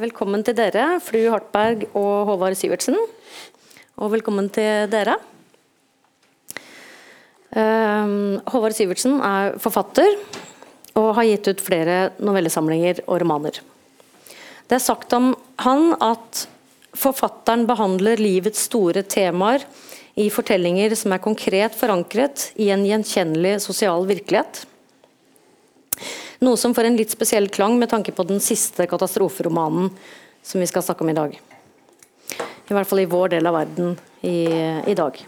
velkommen til dere, fru Hartberg og Håvard Sivertsen. Og velkommen til dere. Um, Håvard Sivertsen er forfatter og har gitt ut flere novellesamlinger og romaner. Det er sagt om han at forfatteren behandler livets store temaer i fortellinger som er konkret forankret i en gjenkjennelig sosial virkelighet. Noe som får en litt spesiell klang med tanke på den siste katastroferomanen som vi skal snakke om i dag. I hvert fall i vår del av verden i, i dag.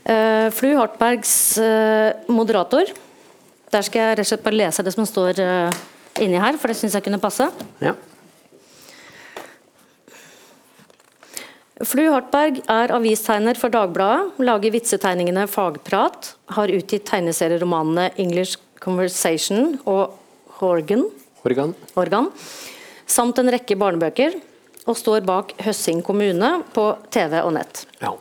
Uh, Flu Hartbergs uh, moderator. Der skal jeg rett og slett bare lese det som står uh, inni her, for det syns jeg kunne passe. Ja. Flu Hartberg er avistegner for Dagbladet, lager vitsetegningene Fagprat, har utgitt tegneserieromanene English Conversation og Horgan, Organ. Organ, samt en rekke barnebøker, og står bak Høssing kommune på TV og nett. Ja.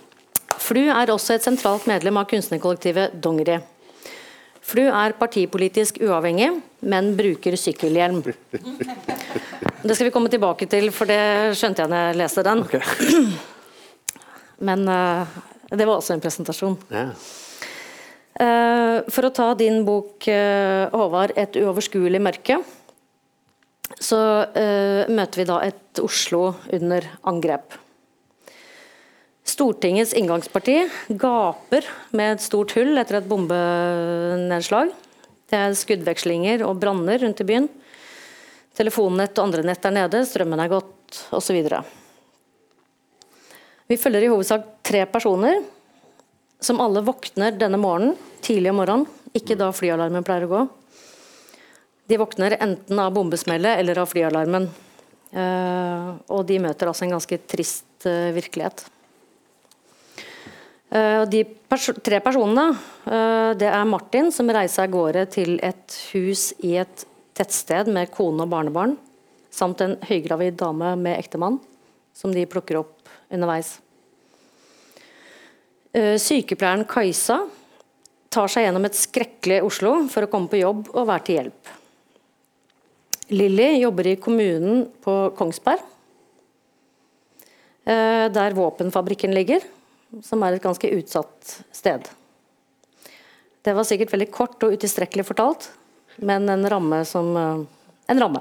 Flu er også et sentralt medlem av kunstnerkollektivet Dongeri. Flu er partipolitisk uavhengig, men bruker sykkelhjelm. Det skal vi komme tilbake til, for det skjønte jeg når jeg leste den. Okay. Men uh, det var også en presentasjon. Ja. Uh, for å ta din bok, uh, Håvard, 'Et uoverskuelig mørke', så eh, møter vi da et Oslo under angrep. Stortingets inngangsparti gaper med et stort hull etter et bombenedslag. Det er skuddvekslinger og branner rundt i byen. Telefonnett og andre nett er nede, strømmen er gått osv. Vi følger i hovedsak tre personer som alle våkner denne morgenen, tidlig om morgenen, ikke da flyalarmen pleier å gå. De våkner enten av bombesmellet eller av flyalarmen. Eh, og de møter altså en ganske trist eh, virkelighet. Eh, de pers tre personene, eh, det er Martin som reiser av gårde til et hus i et tettsted med kone og barnebarn, samt en høygravid dame med ektemann, som de plukker opp underveis. Eh, Sykepleieren Kajsa tar seg gjennom et skrekkelig Oslo for å komme på jobb og være til hjelp. Lilly jobber i kommunen på Kongsberg, der våpenfabrikken ligger, som er et ganske utsatt sted. Det var sikkert veldig kort og utilstrekkelig fortalt, men en ramme som eh, En ramme.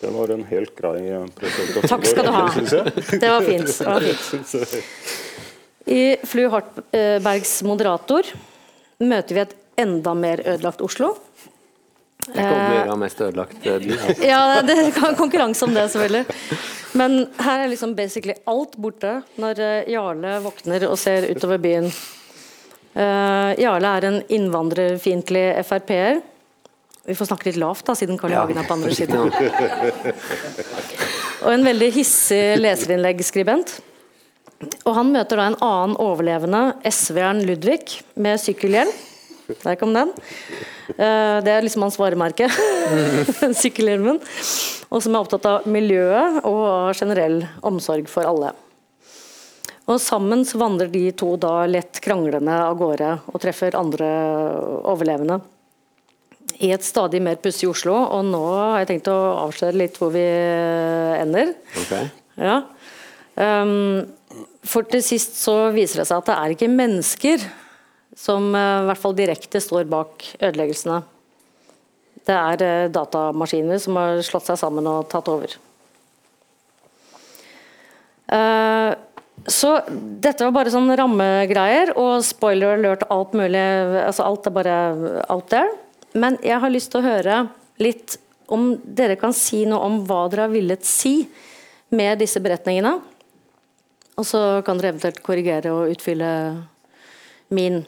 Det var en helt grei eh, presentasjon. Takk skal du ha. Det var fint. Det var fint. I Flu Hartbergs moderator møter vi et enda mer ødelagt Oslo. Det kommer å gjøre mest ødelagt eh, by. Altså. Ja, det er konkurranse om det, selvfølgelig. Men her er liksom basically alt borte når eh, Jarle våkner og ser utover byen. Uh, Jarle er en innvandrerfiendtlig Frp-er. Vi får snakke litt lavt, da, siden Carl I. Ja. Hagen er på andre siden. Og en veldig hissig leserinnleggskribent. Og han møter da en annen overlevende, SV-eren Ludvig, med sykkelhjelm. Der kom den. Eh, Det er liksom hans varemerke. Sykkelhjelmen. Og som er opptatt av miljøet og generell omsorg for alle. Og sammen så vandrer de to da lett kranglende av gårde og treffer andre overlevende. I et stadig mer pussig Oslo, og nå har jeg tenkt å avsløre litt hvor vi ender. Okay. Ja. Um, for til sist så viser det seg at det er ikke mennesker som eh, i hvert fall direkte står bak ødeleggelsene. Det er eh, datamaskiner som har slått seg sammen og tatt over. Eh, så dette var bare sånn rammegreier, og spoiler alert alt mulig. Altså alt er bare out there. Men jeg har lyst til å høre litt om dere kan si noe om hva dere har villet si med disse beretningene. Og så kan dere eventuelt korrigere og utfylle min.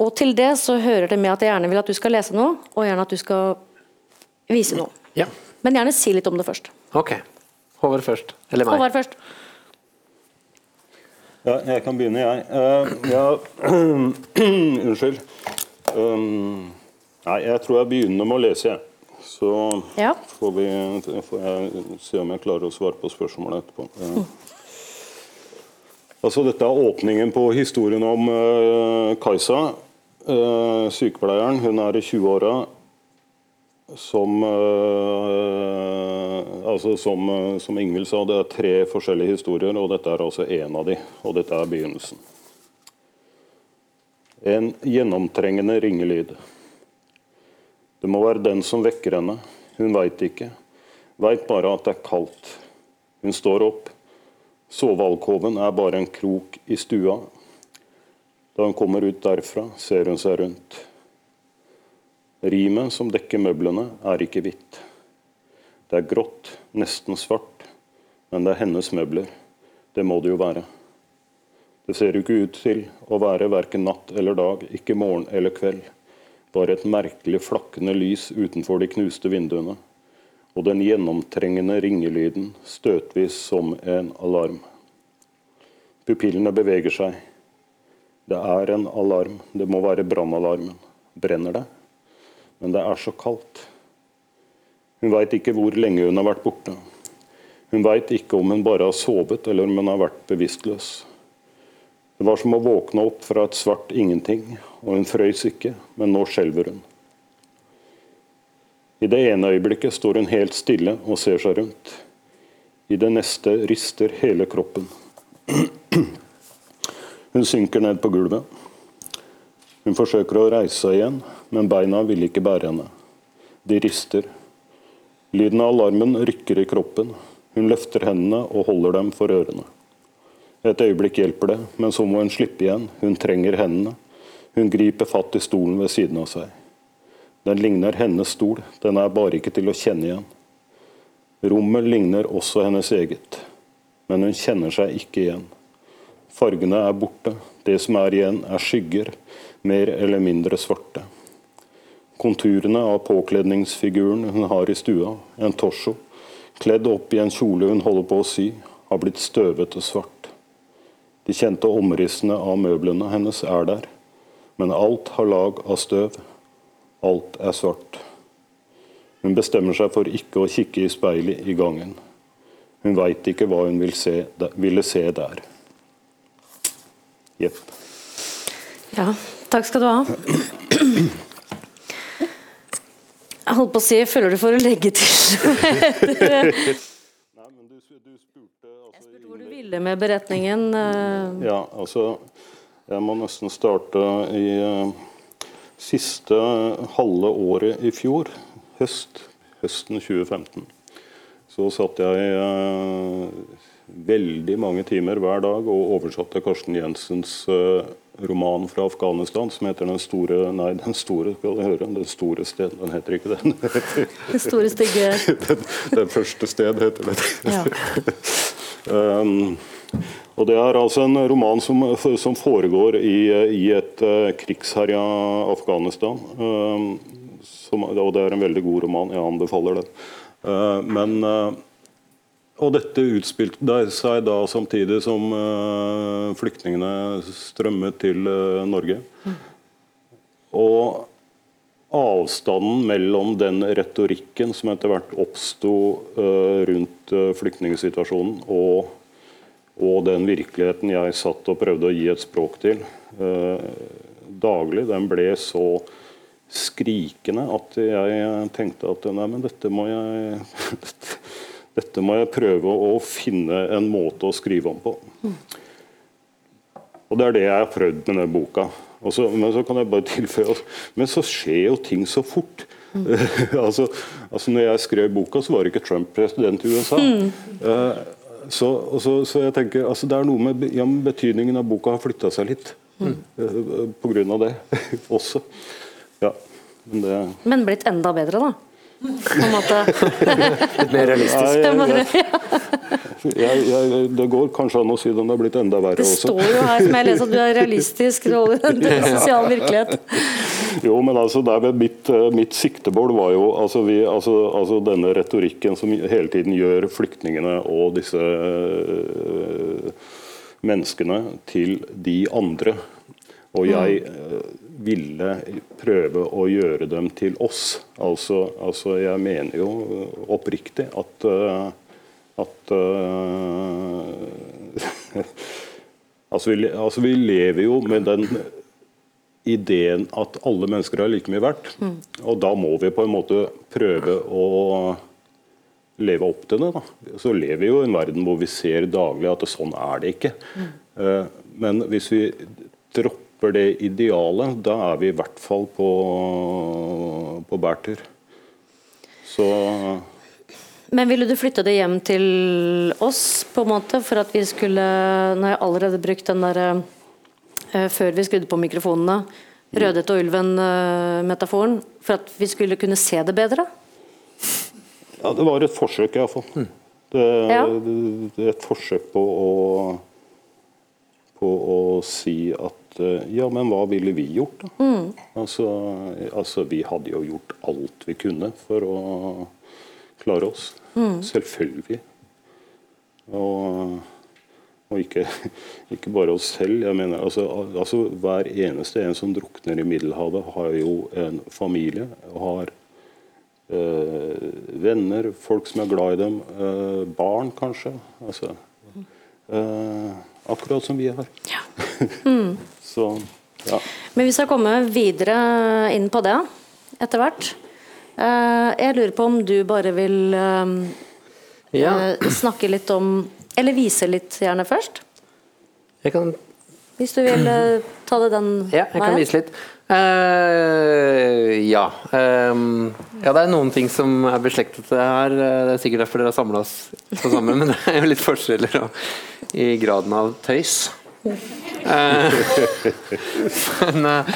Og til det så hører det med at jeg gjerne vil at du skal lese noe, og gjerne at du skal vise noe. Ja, Men gjerne si litt om det først. ok. Håvard først. Eller meg. Håvard først. Ja, jeg kan begynne, jeg. Uh, ja, unnskyld. Um, nei, jeg tror jeg begynner med å lese, jeg. Så Ja. får, vi, får jeg se om jeg klarer å svare på spørsmålet etterpå. Eh, Altså, dette er åpningen på historien om uh, Kajsa. Uh, sykepleieren. Hun er i 20-åra. som uh, altså som, som Ingvild sa, det er tre forskjellige historier, og dette er altså én av de, og dette er begynnelsen. En gjennomtrengende ringelyd. Det må være den som vekker henne. Hun veit ikke. Veit bare at det er kaldt. Hun står opp. Sovealkoven er bare en krok i stua. Da hun kommer ut derfra, ser hun seg rundt. Rimet som dekker møblene, er ikke hvitt. Det er grått, nesten svart, men det er hennes møbler. Det må det jo være. Det ser jo ikke ut til å være verken natt eller dag, ikke morgen eller kveld. Bare et merkelig flakkende lys utenfor de knuste vinduene. Og den gjennomtrengende ringelyden, støtvis som en alarm. Pupillene beveger seg. Det er en alarm. Det må være brannalarmen. Brenner det? Men det er så kaldt. Hun veit ikke hvor lenge hun har vært borte. Hun veit ikke om hun bare har sovet, eller om hun har vært bevisstløs. Det var som å våkne opp fra et svart ingenting, og hun frøys ikke, men nå skjelver hun. I det ene øyeblikket står hun helt stille og ser seg rundt. I det neste rister hele kroppen. Hun synker ned på gulvet. Hun forsøker å reise seg igjen, men beina vil ikke bære henne. De rister. Lyden av alarmen rykker i kroppen. Hun løfter hendene og holder dem for ørene. Et øyeblikk hjelper det, men så må hun slippe igjen. Hun trenger hendene. Hun griper fatt i stolen ved siden av seg. Den ligner hennes stol, den er bare ikke til å kjenne igjen. Rommet ligner også hennes eget, men hun kjenner seg ikke igjen. Fargene er borte, det som er igjen er skygger, mer eller mindre svarte. Konturene av påkledningsfiguren hun har i stua, en torso, kledd opp i en kjole hun holder på å sy, har blitt støvete svart. De kjente omrissene av møblene hennes er der, men alt har lag av støv. Alt er svart. Hun bestemmer seg for ikke å kikke i speilet i gangen. Hun veit ikke hva hun vil se, ville se der. Jepp. Ja, takk skal du ha. Jeg holdt på å si Føler du for å legge til Nei, men du, du spurte altså, hvor du ville med beretningen? eh, Ja, altså Jeg må nesten starte i eh, siste halve året i fjor, høst, høsten 2015. Så satt jeg eh, veldig mange timer hver dag og oversatte Karsten Jensens eh, roman fra Afghanistan som heter 'Den store Nei, den store skal du høre. Den store sted. Den heter ikke den. Det store, stygge den, den første sted heter den. ja. Um, og Det er altså en roman som, som foregår i, i et uh, krigsherja Afghanistan. Um, som, og Det er en veldig god roman. Jeg anbefaler den. Uh, men og dette utspilte seg da samtidig som flyktningene strømmet til Norge. Og avstanden mellom den retorikken som etter hvert oppsto rundt flyktningsituasjonen, og, og, den virkeligheten jeg satt og prøvde å gi et språk til daglig, den ble så skrikende at jeg tenkte at nei, men dette må jeg dette må jeg prøve å finne en måte å skrive om på. Og Det er det jeg har prøvd med denne boka. Så, men så kan jeg bare tilføye Men så skjer jo ting så fort. Mm. altså, altså når jeg skrev boka, så var ikke Trump president i USA. Mm. Uh, så, så, så, jeg tenker, altså det er noe med ja, betydningen av boka har flytta seg litt. Mm. Uh, på grunn av det også. Ja, men, det... men blitt enda bedre, da? på en måte. Litt mer realistisk. Nei, jeg, jeg, det går kanskje an å si den har blitt enda verre også. Det står jo her som jeg leser at du er realistisk i sosial virkelighet. Jo, men altså mitt, eh, mitt siktemål var jo altså, vi, altså, altså, denne retorikken som hele tiden gjør flyktningene og disse øh, menneskene til de andre. Og jeg øh, ville prøve å gjøre dem til oss. Altså, altså jeg mener jo oppriktig at, eh, at uh, altså, vi, altså, vi, lever jo med den ideen at alle mennesker er like mye verdt. Og da må vi på en måte prøve å leve opp til det. Da. Så lever vi jo i en verden hvor vi ser daglig at sånn er det ikke. Eh, Men hvis vi dropper det idealet, da er vi i hvert fall på, på bærtur. Så Men ville du flytte det hjem til oss, på en måte, for at vi skulle Nå har jeg allerede brukt den derre eh, før vi skrudde på mikrofonene, Rødhette og ulven-metaforen, for at vi skulle kunne se det bedre? ja, det var et forsøk, iallfall. Det, Ja. det, det er et forsøk på å, på å si at eh, ja, men hva ville vi gjort, da? Altså, altså, vi hadde jo gjort alt vi kunne for å klare oss. Selvfølgelig. Og, og ikke, ikke bare oss selv. jeg mener, altså, altså Hver eneste en som drukner i Middelhavet, har jo en familie. og har eh, venner, folk som er glad i dem, eh, barn kanskje. Altså, eh, akkurat som vi har. Så ja. Men vi skal komme videre inn på det etter hvert. Eh, Jeg lurer på om du bare vil eh, Ja, eh, snakke litt om Eller vise litt gjerne først. jeg kan, Hvis du vil ta det den veien. ja, jeg kan vise litt. Uh, ja. Um, ja, det er noen ting som er beslektet her. Det er sikkert derfor dere har samla oss på sammen, men det er jo litt forskjeller i graden av tøys. Eh, men, eh,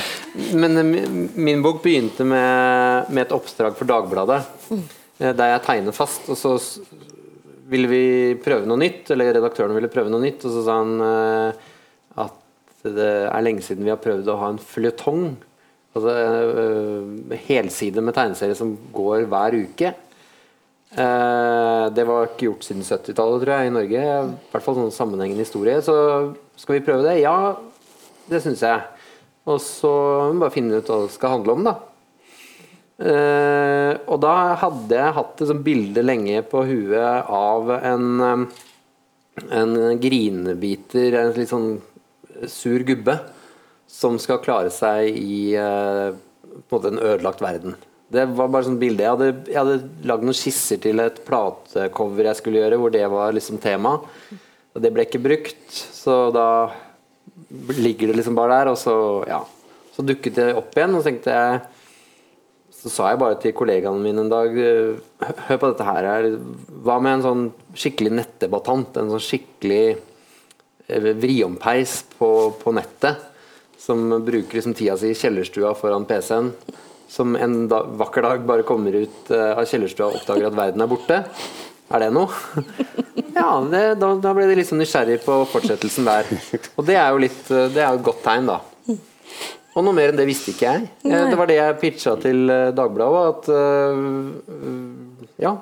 men eh, min- bok begynte med, med et oppdrag for Dagbladet, der jeg tegner fast. og så ville vi prøve noe nytt, eller redaktøren ville prøve noe nytt, og så sa han at det er lenge siden vi har prøvd å ha en føljetong. Altså helside med tegneserie som går hver uke. Det var ikke gjort siden 70-tallet, tror jeg, i Norge. I hvert fall sånn sammenhengende historie. Så skal vi prøve det? Ja, det syns jeg. Og så må vi bare finne ut hva det skal handle om, da. Eh, og da hadde jeg hatt et sånt bilde lenge på huet av en eh, en grinebiter, en litt sånn sur gubbe, som skal klare seg i eh, på en måte en ødelagt verden. Det var bare sånn bilde. Jeg hadde, hadde lagd noen skisser til et platecover jeg skulle gjøre, hvor det var liksom tema. Og det ble ikke brukt, så da ligger det liksom bare der, og så, ja. Så dukket det opp igjen, og så tenkte jeg så sa jeg bare til kollegaene mine en dag Hør på dette her. Hva med en sånn skikkelig nettdebattant? En sånn skikkelig eh, vriompeis på, på nettet? Som bruker liksom tida si i kjellerstua foran PC-en. Som en da, vakker dag bare kommer ut eh, av kjellerstua og oppdager at verden er borte. Er det noe? Ja, det, da, da ble de liksom nysgjerrig på fortsettelsen der. Og det er jo litt eh, Det er jo et godt tegn, da. Og noe mer enn det visste ikke jeg. Eh, Nei. Det var det jeg pitcha til eh, Dagbladet. At Ja,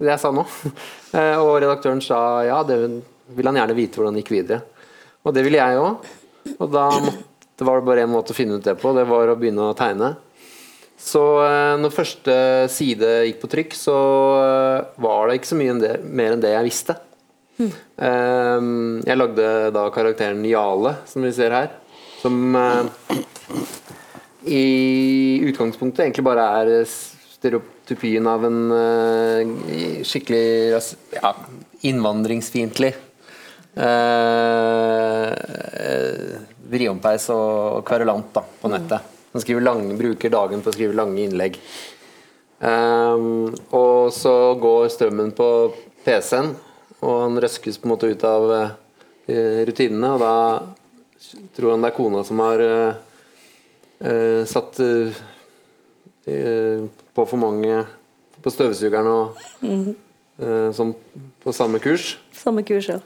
det jeg sa nå. Og redaktøren sa ja, det vil han gjerne vite hvordan det gikk videre. Og det ville jeg òg. Og da det var det bare én måte å finne ut det på, det var å begynne å tegne. Så når første side gikk på trykk, så var det ikke så mye mer enn det jeg visste. Eh, Jeg lagde da karakteren Jale, som vi ser her. Som eh, i utgangspunktet egentlig bare er stereotypien av en eh, skikkelig ja, innvandringsfiendtlig uh, vriompeis og kverulant da, på nettet. Han skriver lange, bruker dagen på å skrive lange innlegg. Um, og så går strømmen på PC-en, og han røskes på en måte ut av eh, rutinene, og da tror han det er kona som har eh, eh, satt eh, eh, på for mange på støvsugeren og eh, som på samme kurs. Samme kurs, ja.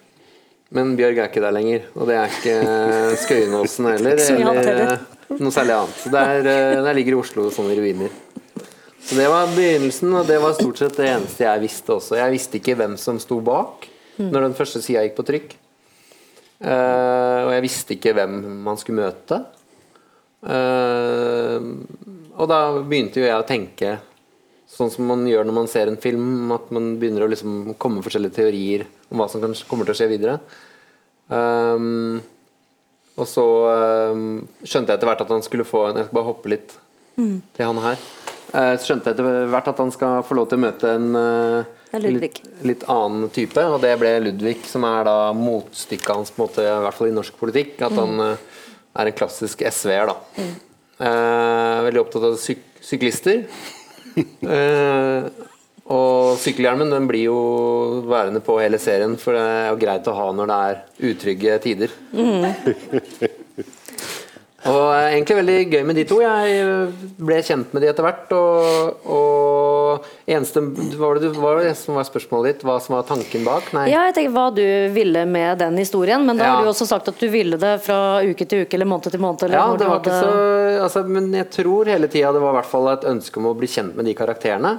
Men Bjørg er ikke der lenger, og det er ikke Skøyenåsen heller. Eller eh, noe særlig annet. Så der, eh, der ligger Oslo sånn i ruiner. Så det var begynnelsen, og det var stort sett det eneste jeg visste også. Jeg visste ikke hvem som sto bak når den første sida gikk på trykk. Uh, og jeg visste ikke hvem man skulle møte. Uh, og da begynte jo jeg å tenke sånn som man gjør når man ser en film, at man begynner å liksom komme med forskjellige teorier om hva som kanskje kommer til å skje videre. Um, Og så um, skjønte jeg etter hvert at han skulle få en Jeg skal bare hoppe litt til han her. Eh, så skjønte etter hvert at han skal få lov til å møte en eh, litt, litt annen type, og det ble Ludvig, som er da motstykket hans, på en måte, i hvert fall i norsk politikk. At han eh, er en klassisk SV-er, da. Eh, veldig opptatt av syk syklister. Eh, og sykkelhjelmen den blir jo værende på hele serien, for det er jo greit å ha når det er utrygge tider. og eh, egentlig veldig gøy med de to. Jeg eh, ble kjent med de etter hvert. Og, og eneste var det, du- var det som var spørsmålet ditt? Hva som var tanken bak? Nei. Ja, jeg tenker hva du ville med den historien, men da Ja. har du jo også sagt at du ville det fra uke til uke eller måned til måned. Eller Ja, det var ikke så altså, Men jeg tror hele tida det var i hvert fall et ønske om å bli kjent med de karakterene.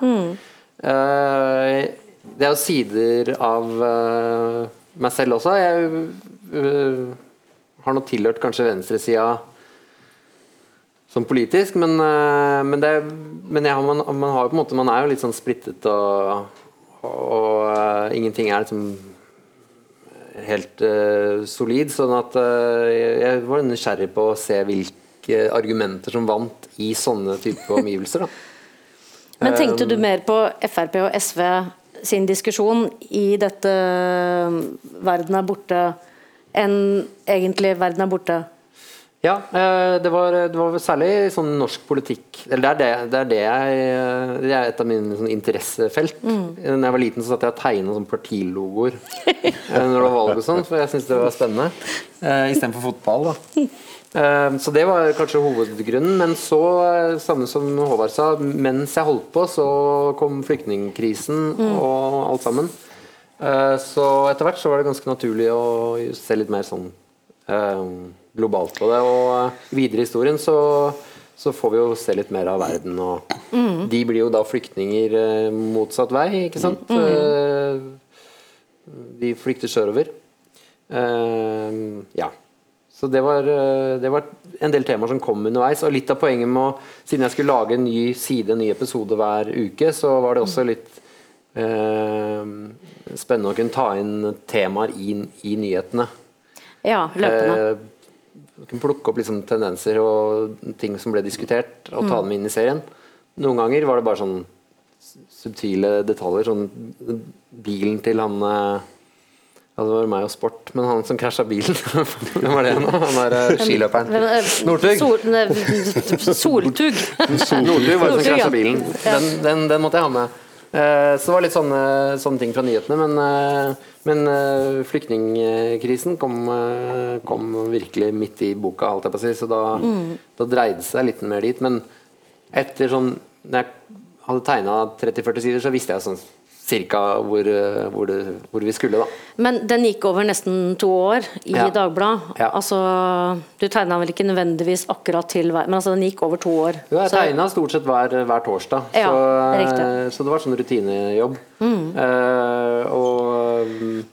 Eh, det er jo sider av uh, meg selv også. Jeg uh, har nå tilhørt kanskje venstresida som politisk, men, eh, men, det, men jeg, man, man har jo på en måte Man er jo litt sånn splittet og, og eh, ingenting er liksom helt uh, solid. Sånn at uh, jeg- var nysgjerrig på å se hvilke argumenter som vant i sånne type omgivelser. Da. Men tenkte du mer på Frp og SV sin diskusjon i dette verden er borte, enn egentlig verden er borte? Ja, eh, det var, det var særlig sånn norsk politikk Eller det er det, det, er det jeg eh, Det er et av mine sånn, interessefelt. Mm. Da jeg var liten, så satt jeg og tegna sånn partilogoer eh, når det var valg og sånn, for jeg syntes det var spennende. Uh, Istedenfor fotball, da. Eh, Så det var kanskje hovedgrunnen. Men så, eh, samme som Håvard sa, mens jeg holdt på, så kom flyktningkrisen og alt sammen. Eh, Så etter hvert så var det ganske naturlig å se litt mer sånn eh, globalt på det. Og eh, videre i historien så, så får vi jo se litt mer av verden. Og de blir jo da flyktninger eh, motsatt vei, ikke sant? Mm. De flykter sørover. Eh, ja. Så det var, eh, det var en del temaer som kom underveis. Og litt av poenget med å Siden jeg skulle lage en ny side, en ny episode hver uke, så var det også litt eh, spennende å kunne ta inn temaer i, i nyhetene. Ja, løpende. Eh, kunne plukke opp liksom tendenser og ting som ble diskutert, og ta dem inn i serien. Noen ganger var det bare sånn subtile detaljer. Sånn bilen til han eh, Ja, det var meg og sport, men han som krasja bilen Hvem var det nå? Han der eh, skiløperen. Øh, Northug. Sol, Soltug. Nordtug var det som Northug, krasja bilen. Den, den, den måtte jeg ha med. Eh, så det var litt sånne, sånne ting fra nyhetene. Men, eh, men eh, flyktningkrisen kom, kom virkelig midt i boka, holdt jeg på å si. Så da, da dreide det seg litt mer dit. Men etter sånn Når jeg hadde tegna 30-40 sider, så visste jeg sånn cirka hvor, eh, hvor, det, hvor vi skulle, da. Men den gikk over nesten to år i Ja. Dagbladet. Ja. Altså, du tegna vel ikke nødvendigvis akkurat til hver Men altså, den gikk over to år. Jo, jeg Så- tegna stort sett hver, hver torsdag. Ja, så. Mm. så det var sånn rutinejobb. Eh, og mm,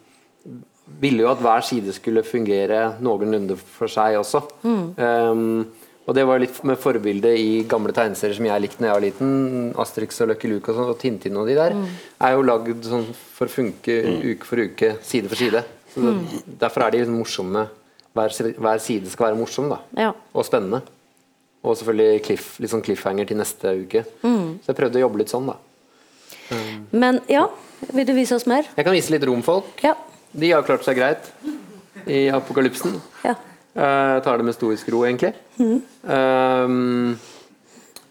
ville jo at hver side skulle fungere noenlunde for seg også. Mm. Eh, og det var litt med forbilde i gamle tegneserier som jeg likte da jeg var liten. Asterix og Lucky Luke og, sånn, og Tintin og de der. Mm. Er jo lagd sånn for å funke uke for uke, side for side. Så det, Mm. Derfor er de morsomme. Hver, hver side skal være morsom, da. Ja. Og spennende. Og selvfølgelig cliff, litt sånn cliffhanger til neste uke. Mm. Så jeg prøvde å jobbe litt sånn, da. Men ja, vil du vise oss mer? Jeg kan vise litt romfolk. Ja. De har klart seg greit i apokalypsen. ja. Eh, tar det med stoisk ro, egentlig. Um,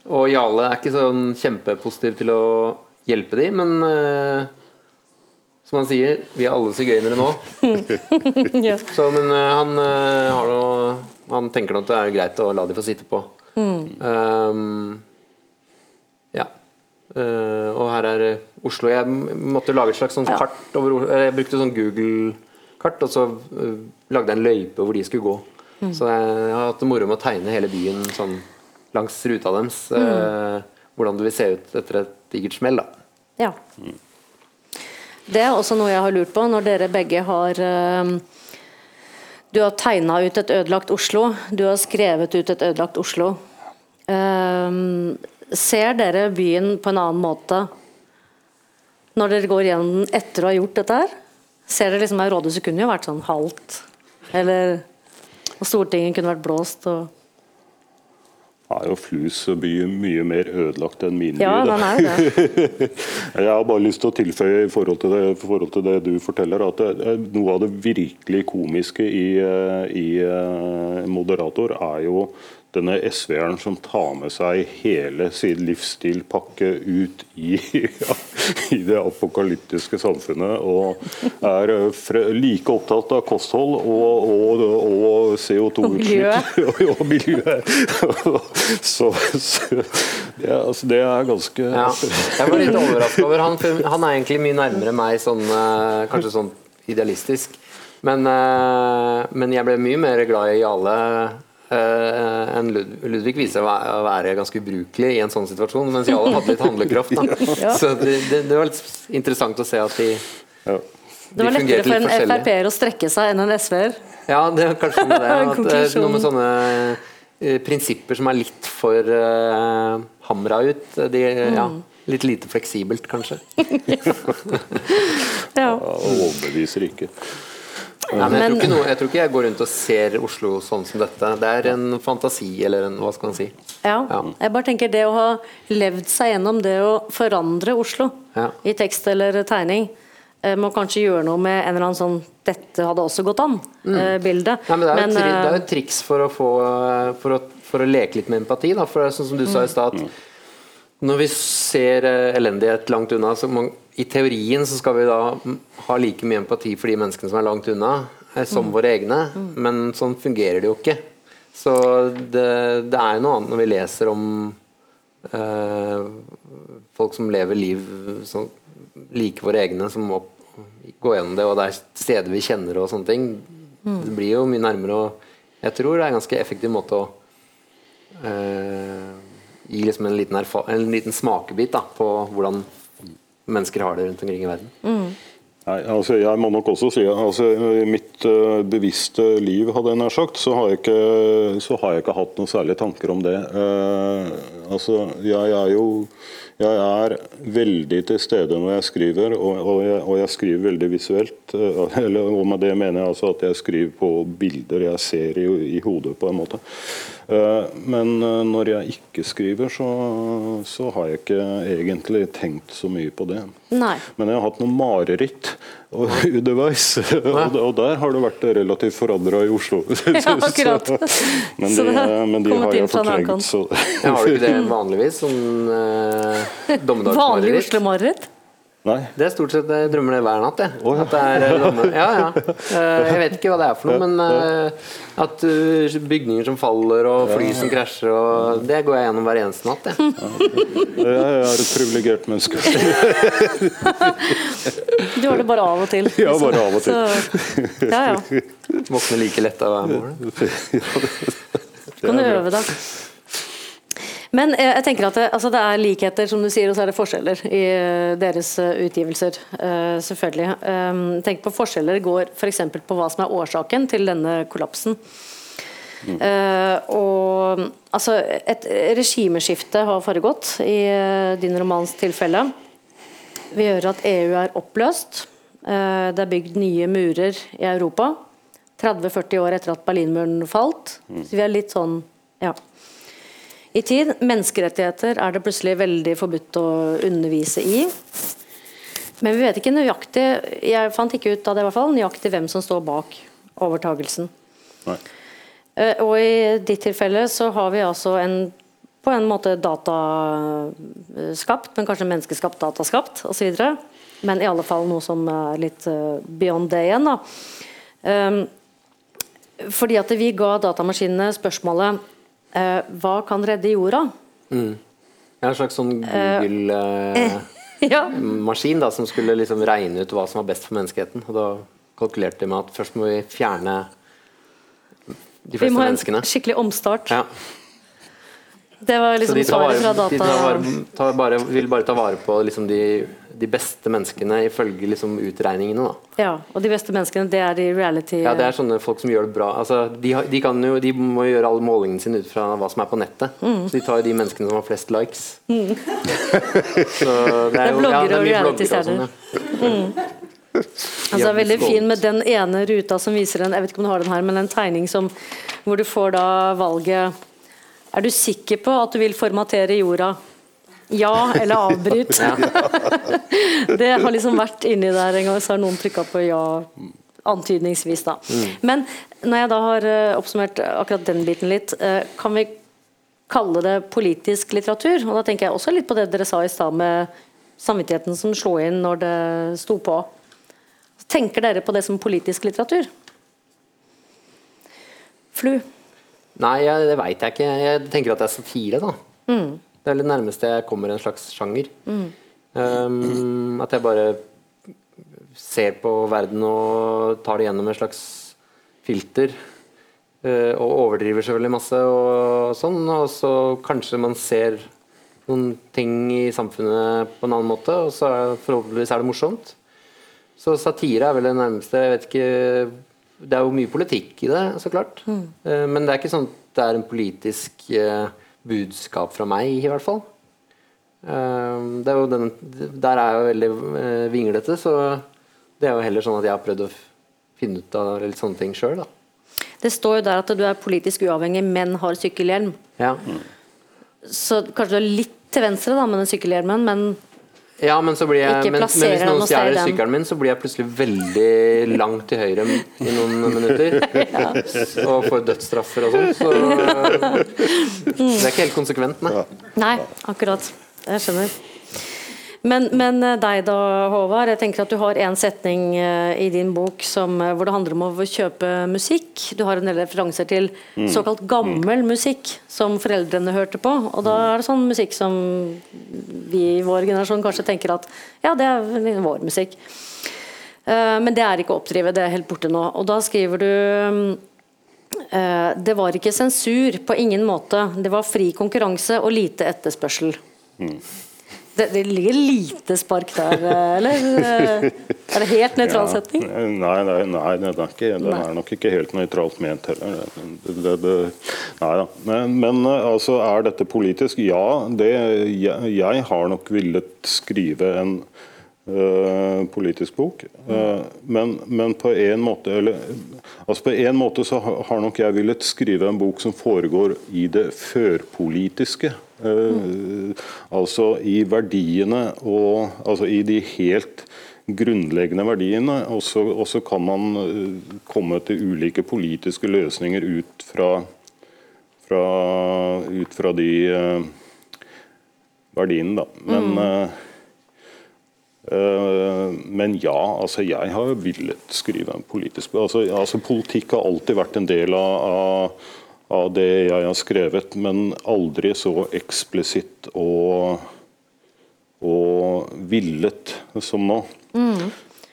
og Jale er ikke sånn kjempepositiv til å hjelpe de, men uh, som han sier, vi er alle sigøynere nå. ja. Så, men uh, han, har noe, han tenker nok det er greit å la de få sitte på. Um, ja. Og her er Oslo. Jeg måtte lage et slags sånn Ja. kart over. Jeg brukte sånn Google-kart, og så lagde jeg en løype hvor de skulle gå. Så jeg, har hatt det moro med å tegne hele byen sånn langs ruta deres. eh, hvordan det vil se ut etter et digert smell. da. ja. Det er også noe jeg har lurt på, når dere begge har eh, Du har tegna ut et ødelagt Oslo, du har skrevet ut et ødelagt Oslo. Eh, ser dere byen på en annen måte når dere går gjennom den etter å ha gjort dette her? Ser dere liksom at Rådhuset kunne jo vært sånn halvt, eller Og Stortinget kunne vært blåst og er jo Flus by mye mer ødelagt enn min Ja, by. da. den jo det. Jeg har bare lyst til å tilføye i forhold til det, forhold til det du forteller, at det, er noe av det virkelig komiske i, eh, i eh, Moderator er jo denne SV-eren som tar med seg hele sin livsstilpakke ut i, i det apokalyptiske samfunnet, og er eh, like opptatt av kosthold og, og, og CO2-utslipp. Og, og miljøet. Så, så det, er- altså, det er ganske Ja. Jeg var litt overraska over han, for han er egentlig mye nærmere meg sånn eh, kanskje sånn idealistisk. Men, eh, men jeg ble mye mer glad i Jale eh, enn Lud Ludvig viser seg å være ganske ubrukelig i en sånn situasjon, mens Jarle hadde litt handlekraft. Da. Så det, det, det var litt interessant å se at de, ja. Det var lettere for en. Frp-er å strekke seg enn en SV-er. Ja, det er kanskje med det. At, eh, noe med sånne uh, prinsipper som er litt for uh, hamra ut. De, ja, litt lite fleksibelt, kanskje. Ja. Overbeviser ikke. Nei, men jeg, tror ikke noe, jeg tror ikke jeg går rundt og ser Oslo sånn som dette. Det er en fantasi, eller en, hva skal man si. Ja. Ja. Jeg bare tenker det å ha levd seg gjennom det å forandre Oslo Ja. i tekst eller tegning, eh, må kanskje gjøre noe med en eller annen sånn 'dette hadde også gått an'-bilde. Nei, men det, er jo tri- det er jo eh, et triks for å, få, eh, for, å, for å leke litt med empati. Da. For det er sånn som du sa i stad, at når vi ser eh, elendighet langt unna, så man, i teorien så skal vi da mm, ha like mye empati for de menneskene som er langt unna, som som våre egne. Men sånn fungerer det jo ikke. Så det, det er jo noe annet når vi leser om eh, folk som lever liv som like våre egne, som må gå gjennom det, og det er steder vi kjenner og sånne ting. Det blir jo mye nærmere, og jeg tror det er en ganske effektiv måte å eh, gi liksom en liten, erfa en liten smakebit da, på hvordan mennesker har det rundt omkring i verden. Nei, altså Jeg må nok også si altså I mitt uh, bevisste liv hadde jeg nær sagt, så har jeg, ikke, så har jeg ikke hatt noen særlige tanker om det. Uh, altså Jeg er jo jeg er veldig til stede når jeg skriver, og, og, jeg, og jeg skriver veldig visuelt. Eller, og med det mener jeg altså at jeg skriver på bilder jeg ser i, i hodet, på en måte. Eh, Men eh, når jeg ikke skriver, så, så har jeg ikke egentlig tenkt så mye på det. Nei. Men jeg har hatt noen mareritt og- underveis, og, og der har det vært relativt forandra i Oslo. Ja, akkurat. men, de, men de har jeg fortrengt, så Jeg har du ikke det vanligvis? Sånn eh, Vanlig? Oslo-mareritt? Nei. Det er stort sett jeg drømmer det hver natt. Jeg. Oh, ja. At det er eh, ja, ja. Eh, Jeg vet ikke hva det er for noe, men eh, at bygninger som faller og fly som krasjer, og det går jeg gjennom hver eneste natt. Jeg. Jeg er et privilegert menneske. Du har det bare av og til. Ja, bare av og til. Så, ja, ja. Våkner like lett av hver morgen. Kan du øve deg. Men eh, jeg tenker at det, altså det er likheter, som du sier, og så er det forskjeller i eh, deres eh, utgivelser. selvfølgelig. Um, tenk på forskjeller går f.eks. på hva som er årsaken til denne kollapsen. Eh, og altså Et regimeskifte har foregått i din romans tilfelle. Vi hører at EU er oppløst. Det er bygd nye murer i Europa. 30-40 år etter at Berlinmuren falt. Så vi er litt sånn ja. I tid. Menneskerettigheter er det plutselig veldig forbudt å undervise i. Men vi vet ikke nøyaktig jeg fant ikke ut av det i hvert fall, nøyaktig hvem som står bak overtagelsen. Nei. Eh, Og i ditt tilfelle så har vi altså en på en måte dataskapt, men kanskje menneskeskapt, dataskapt osv. Men i alle fall noe som er litt eh, beyond det igjen. da. Um, fordi at vi ga datamaskinene spørsmålet eh, hva kan redde jorda? Mm. en slags sånn Google-maskin ja. som skulle liksom regne ut hva som var best for menneskeheten. Og da kalkulerte de med at først må vi fjerne de fleste menneskene. Vi må ha menneskene. en skikkelig omstart. Ja. Det var liksom de, svaret fra data. de tar vare, tar bare, vil bare ta vare på liksom de, de beste menneskene ifølge liksom utregningene. Da. Ja, og de beste menneskene, det er de reality... Ja, det er sånne folk som gjør det bra. Altså, de, de, kan jo, de må gjøre alle målingene sine ut fra hva som er på nettet. Mm. Så de tar jo de menneskene som har flest likes. så det Det er jo- det er og mye reality bloggere og sånn, ja. Altså, det er veldig fin med den ene ruta som viser en jeg vet ikke om du har den her, men en tegning som, hvor du får da valget Er du sikker på at du vil formatere jorda? Ja eller avbryt? det har liksom vært inni der en gang, så har noen trykka på ja antydningsvis, da. Men når jeg da har eh, oppsummert akkurat den biten litt, eh, kan vi kalle det politisk litteratur? Og da tenker jeg også litt på det dere sa i stad med samvittigheten som slo inn når det sto på. Tenker dere på det som politisk litteratur? Flu? Nei, jeg, det veit jeg ikke. Jeg tenker at det er satire, da. Mm. Det er det nærmeste jeg kommer en slags sjanger. Um, at jeg bare ser på verden og tar det gjennom et slags filter. Uh, og overdriver så veldig masse og sånn. Og så kanskje man ser noen ting i samfunnet på en annen måte, og så er, forhåpentligvis er det morsomt. Så satire er vel det nærmeste. Jeg vet ikke Det er jo mye politikk i det, så klart. Mm. men det er ikke sånn at det er en politisk eh, budskap fra meg, i hvert fall. Eh, det er jo den, der er jeg jo veldig eh, vinglete, så det er jo heller sånn at jeg har prøvd å finne ut av litt sånne ting sjøl, da. Det står jo der at du er politisk uavhengig, men har sykkelhjelm. Ja. Så kanskje du er litt til venstre da med den sykkelhjelmen, men ja, men så blir jeg men, men hvis noen stjeler sykkelen min, så blir jeg plutselig veldig langt til høyre i noen minutter. Og får dødsstraffer og sånn. Så det er ikke helt konsekvent, nei. Nei, akkurat. Jeg skjønner. Men, men eh, deg da, Håvard. Jeg tenker at Du har en setning eh, i din bok som, eh, hvor det handler om å kjøpe musikk. Du har en del referanser til såkalt gammel musikk som foreldrene hørte på. Og da er det sånn musikk som vi i vår generasjon kanskje tenker at ja, det er vår musikk. Men det er ikke å oppdrive, det er helt borte nå. Og da skriver du det var ikke sensur på ingen måte. Det var fri konkurranse og lite etterspørsel. Det, det ligger lite spark der, eh, eller? Eh, Er det helt nøytral setning? Nei, nei, nei det, er ikke, det er nok ikke helt nøytralt ment heller. Det, nei da. Men, men eh, altså, er dette politisk? Ja, det, jeg, jeg har nok villet skrive en eh, politisk bok. Eh, men, men på en måte eller, altså på en måte så har nok jeg villet skrive en bok som foregår i det førpolitiske. Mm. Altså i verdiene og altså i de helt grunnleggende verdiene. Og så, kan man eh, komme til ulike politiske løsninger ut fra, fra, ut fra de eh, verdiene, da. Men, eh, eh, men ja, altså jeg har jo villet skrive en politisk altså, altså Politikk har alltid vært en del av, av, det jeg har skrevet, men aldri så eksplisitt og, og villet som nå.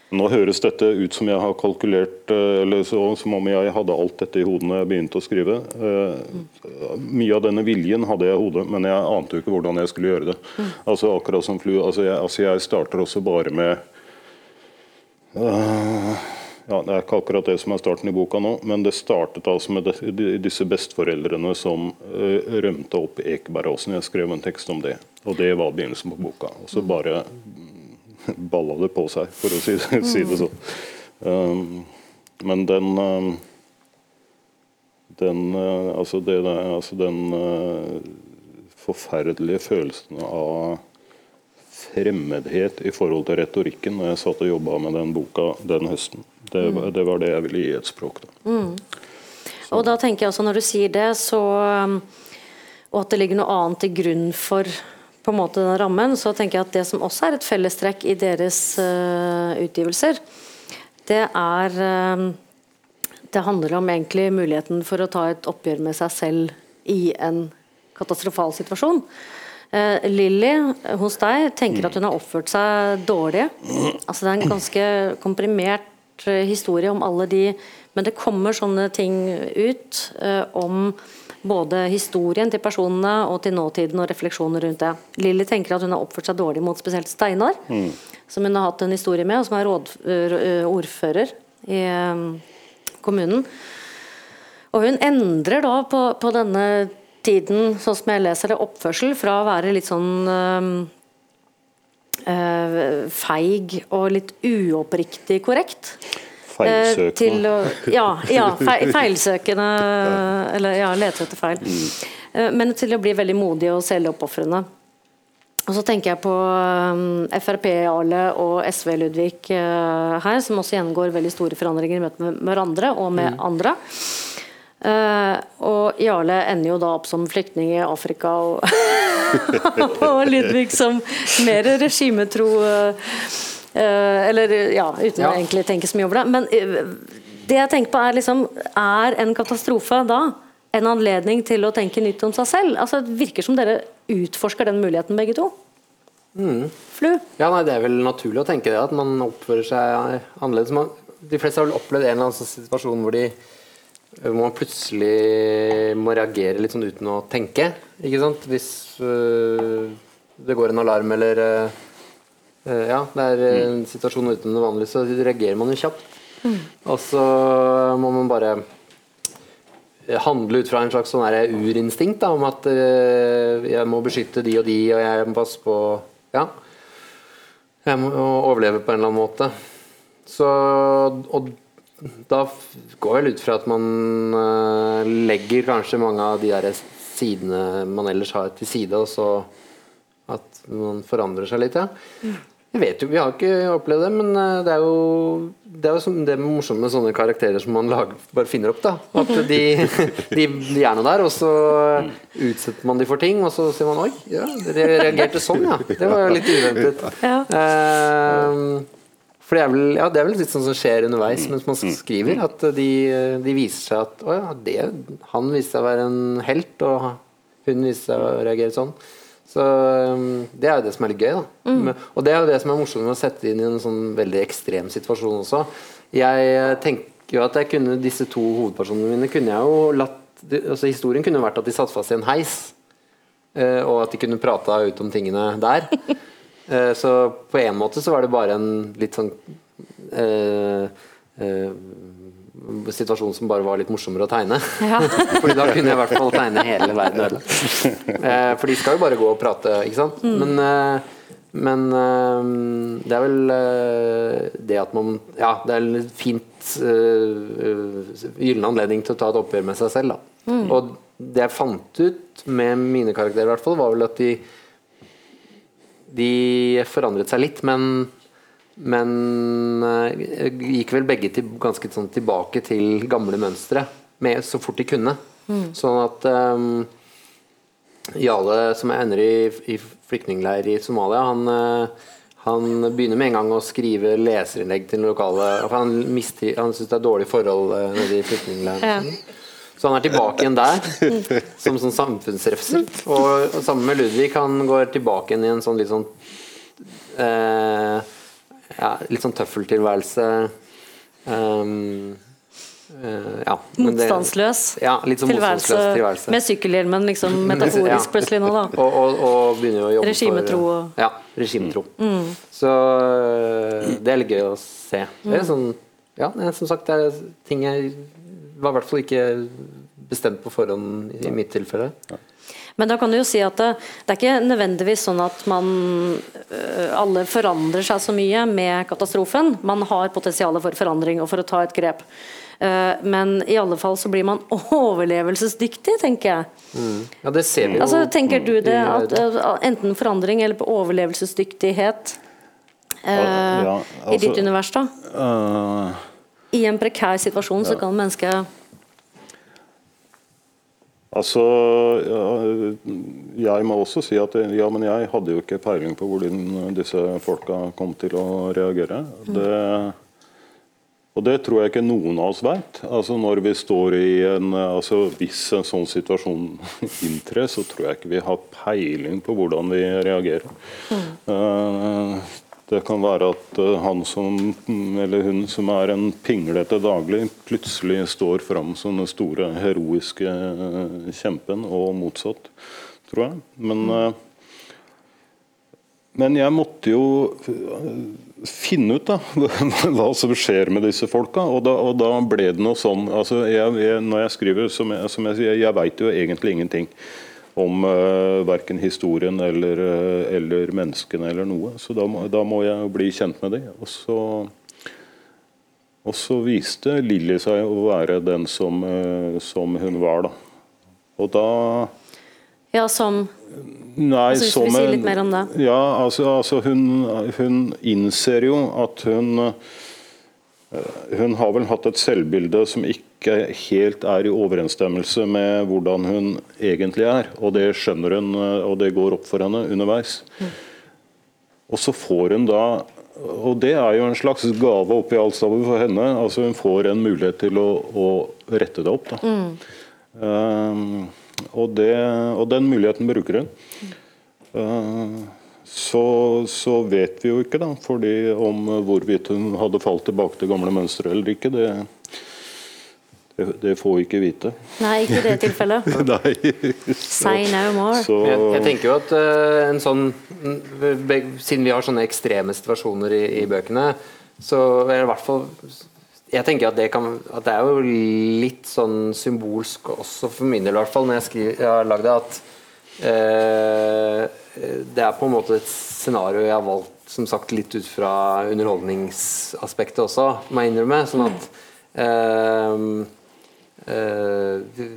Nå høres dette ut som jeg har kalkulert, eh, eller som om jeg hadde alt dette i hodet når jeg begynte å skrive. Eh, Mye av denne viljen hadde jeg i hodet, men jeg ante jo ikke hvordan jeg skulle gjøre det. Altså akkurat som flu, altså jeg, altså jeg starter også bare med uh, ja, Det er ikke akkurat det som er starten i boka nå, men det startet altså med disse besteforeldrene som rømte opp Ekebergåsen. Jeg skrev en tekst om det, og det var begynnelsen på boka. Og så bare balla det på seg, for å si, si det sånn. Um, men den um, den, uh, altså det, altså den uh, forferdelige følelsen av fremmedhet i forhold til retorikken når jeg satt og jobba med den boka den høsten. Det, var- det var det jeg ville gi et språk. Da. Og da tenker jeg også når du sier det, så um, Og at det ligger noe annet til grunn for på en måte den rammen, så tenker jeg at det som også er et fellestrekk i deres uh, utgivelser, det er uh, Det handler om egentlig muligheten for å ta et oppgjør med seg selv i en katastrofal situasjon. Uh, Lilly hos deg tenker at hun har oppført seg dårlig. Altså Det er en ganske komprimert uh, historie om alle de Men det kommer sånne ting ut om både historien til personene og til nåtiden og refleksjoner rundt det. Lilly tenker at hun har oppført seg dårlig mot spesielt Steinar, som hun har hatt en historie med, og som er råd, ordfører i kommunen. Og hun endrer da på, på denne tiden, sånn som jeg leser det, oppførsel fra å være litt sånn eh, feig og litt uoppriktig korrekt. Eh, Feilsøkende. til å, ja, ja feil, feilsøkende Eller ja, lete etter feil. Eh, Men til å bli veldig modig og selvoppofrende. Og så tenker jeg på um, Frp-Jarle og SV-Ludvig uh, her, som også gjennomgår veldig store forandringer i møte med hverandre og med andre. Uh, og Jarle ender jo da opp som flyktning i Afrika, og, og Ludvig som mer regimetro eh, eh, Eller ja, uten Ja. å egentlig tenke så mye over det. Men eh, det jeg tenker på er liksom Er en katastrofe da en anledning til å tenke nytt om seg selv? Altså, det virker som dere utforsker den muligheten begge to. Flu? Ja, nei, Det er vel naturlig å tenke det, at man oppfører seg annerledes. Man, de fleste har vel opplevd en eller annen sånn situasjon hvor, de, hvor man plutselig må reagere litt sånn uten å tenke. Ikke sant? Hvis øh, det går en alarm eller øh, Ja, det er en situasjon uten det vanlige, så reagerer man jo kjapt. Og så må man bare handle ut fra en slags sånn urinstinkt da, om at jeg må beskytte de og de, og jeg må passe på Ja. Jeg må overleve på en eller annen måte. Så Og da går jeg vel ut fra at man legger kanskje mange av de der sidene man ellers har, til side, og så at man forandrer seg litt, ja. Jeg vet jo, Vi har ikke opplevd det, men øh, det er jo det er jo som det morsomme med sånne karakterer som man lager, bare finner opp. da At de, de, de er nå der, og så utsetter man de for ting, og så sier man oi, ja, dere reagerte sånn, ja. Det var jo litt uventet. Ja. Uh, for det er, vel, ja, det er vel litt sånn som skjer underveis mens man skriver. At de, de viser seg at å ja, det, han viste seg å være en helt, og hun viste seg å reagere sånn. Så um, Det er jo det som er litt gøy. da Mm. Og det er jo det som er morsomt med å sette inn i en sånn veldig ekstrem situasjon også. Jeg eh, tenker jo at jeg kunne disse to hovedpersonene mine kunne jeg jo latt altså Historien kunne vært at de satt fast i en heis. Eh, og at de kunne prata ut om tingene der. Eh, så på en måte så var det bare en litt sånn eh, eh, situasjon som bare var litt morsommere å tegne. Ja. Fordi da kunne jeg i hvert fall tegne hele verden ødelagt. Eh, for de skal jo bare gå og prate, ikke sant. Men, eh, men eh, det er vel det at man Ja, det er en fint gyllen anledning til å ta et oppgjør med seg selv, da. Og det jeg fant ut med mine karakterer, i hvert fall, var vel at de de forandret seg litt, men men eh, gikk vel begge til, ganske sånn tilbake til gamle mønstre med, så fort de kunne. Sånn at um, Jale, som ender i, i flyktningleir i Somalia, han, eh, han begynner med en gang å skrive leserinnlegg til den lokale Han, mister- han syns det er dårlige forhold eh, nede i flyktningleiren. Ja. Så han er tilbake igjen der, som sånn samfunnsrefser. Og, og sammen med Ludvig, han går tilbake igjen i en sånn litt sånn eh, ja, litt sånn tøffeltilværelse. Um, uh, ja, det- Motstandsløs Ja, litt sånn tilværelse, motstandsløs tilværelse. med sykkelhjelmen liksom metaforisk Ja. plutselig nå, da. Og, og, og begynner å jobbe Regimetro for Regimetro Ja, regimetro. Så øh, det er litt gøy å se. Det er sånn Ja, som sagt, det er ting jeg var i hvert fall ikke bestemt på forhånd i mitt tilfelle. Men da kan du jo si at det, det er ikke nødvendigvis sånn at man øh, alle forandrer seg så mye med katastrofen. Man har potensial for forandring og for å ta et grep. Eh, men i alle fall så blir man overlevelsesdyktig, tenker jeg. Ja, det ser vi jo. Altså, tenker du det at øh, enten forandring eller på overlevelsesdyktighet eh, Ja, i ditt altså- univers, da? Uh, I en prekær situasjon så kan mennesket Altså, ja, jeg må også si at ja, men jeg hadde jo ikke peiling på hvordan disse folka kom til å reagere. Det, og det tror jeg ikke noen av oss vet. Altså, når vi står i en, altså, hvis en sånn situasjon inntrer, så tror jeg ikke vi har peiling på hvordan vi reagerer. Eh, det kan være at eh, han som, eller hun som er en pinglete daglig, plutselig står fram som den store heroiske eh, kjempen, og motsatt, tror jeg. Men, eh, men jeg måtte jo finne ut da, hva som skjer med disse folka, og da, og da ble det noe sånn altså jeg, jeg, Når jeg skriver, som jeg, som jeg sier, jeg veit jo egentlig ingenting. Om uh, verken historien eller, uh, eller, menneskene eller noe. Så da må, da må jeg bli kjent med dem. Og så, og så viste Lilly seg å være den som, uh, som hun var, da. Og da Ja, som Nei, altså, som si litt mer om det. Ja, altså, altså hun, hun, innser jo at hun Hun har vel hatt et selvbilde som ikke helt er i overensstemmelse med hvordan hun egentlig er. Og det skjønner hun, og det går opp for henne underveis. Og så får hun da og det er jo en slags gave oppi alt sammen for henne. altså Hun får en mulighet til å, å rette det opp. da. Mm. Um, og, det, og, den muligheten bruker hun. Uh, så, så, vet vi jo ikke da, fordi om hvorvidt hun hadde falt tilbake til gamle mønstre eller ikke. Det, det, det, får vi ikke vite. Nei, ikke i det tilfellet. Nei. Say no more. Så, jeg, jeg, tenker jo at uh, en sånn Siden vi har sånne ekstreme situasjoner i, i bøkene, så er det i hvert fall jeg tenker at det, kan, at det, er jo litt sånn symbolsk også for min del, i hvert fall, når jeg, skriver, jeg har lagd det, at eh, det er på en måte et scenario jeg har valgt som sagt litt ut fra underholdningsaspektet også, må jeg innrømme. Sånn at eh, eh,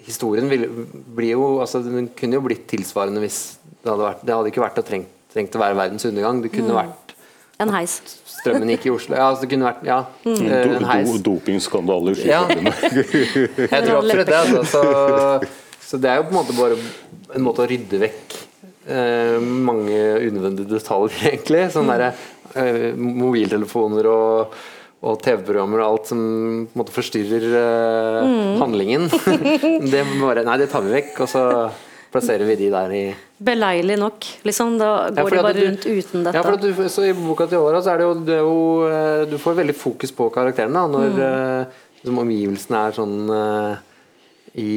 Historien ville, blir jo altså, Den kunne jo blitt tilsvarende hvis det hadde vært Det hadde ikke vært å trengt, trengt å være verdens undergang. Det kunne mm. vært en heis strømmen gikk i Oslo. Ja, altså det kunne vært ja, mm. Eh, en heis. Do, Dopingskandaler. Ja. Jeg tror absolutt det. Altså. Så, så, det er jo på en måte bare en måte å rydde vekk eh, mange unødvendige detaljer, egentlig. Sånn derre eh, mobiltelefoner og, og TV-programmer og alt som måte forstyrrer uh, mm. handlingen. det, bare, nei, det tar vi vekk, og så plasserer vi de der i Beleilig nok, liksom. Da går ja, de bare du, rundt uten dette. Ja, for du, så I boka til Åra så er det jo, det er jo, eh, Du får veldig fokus på karakterene når mm. uh, liksom, omgivelsene er sånn uh, i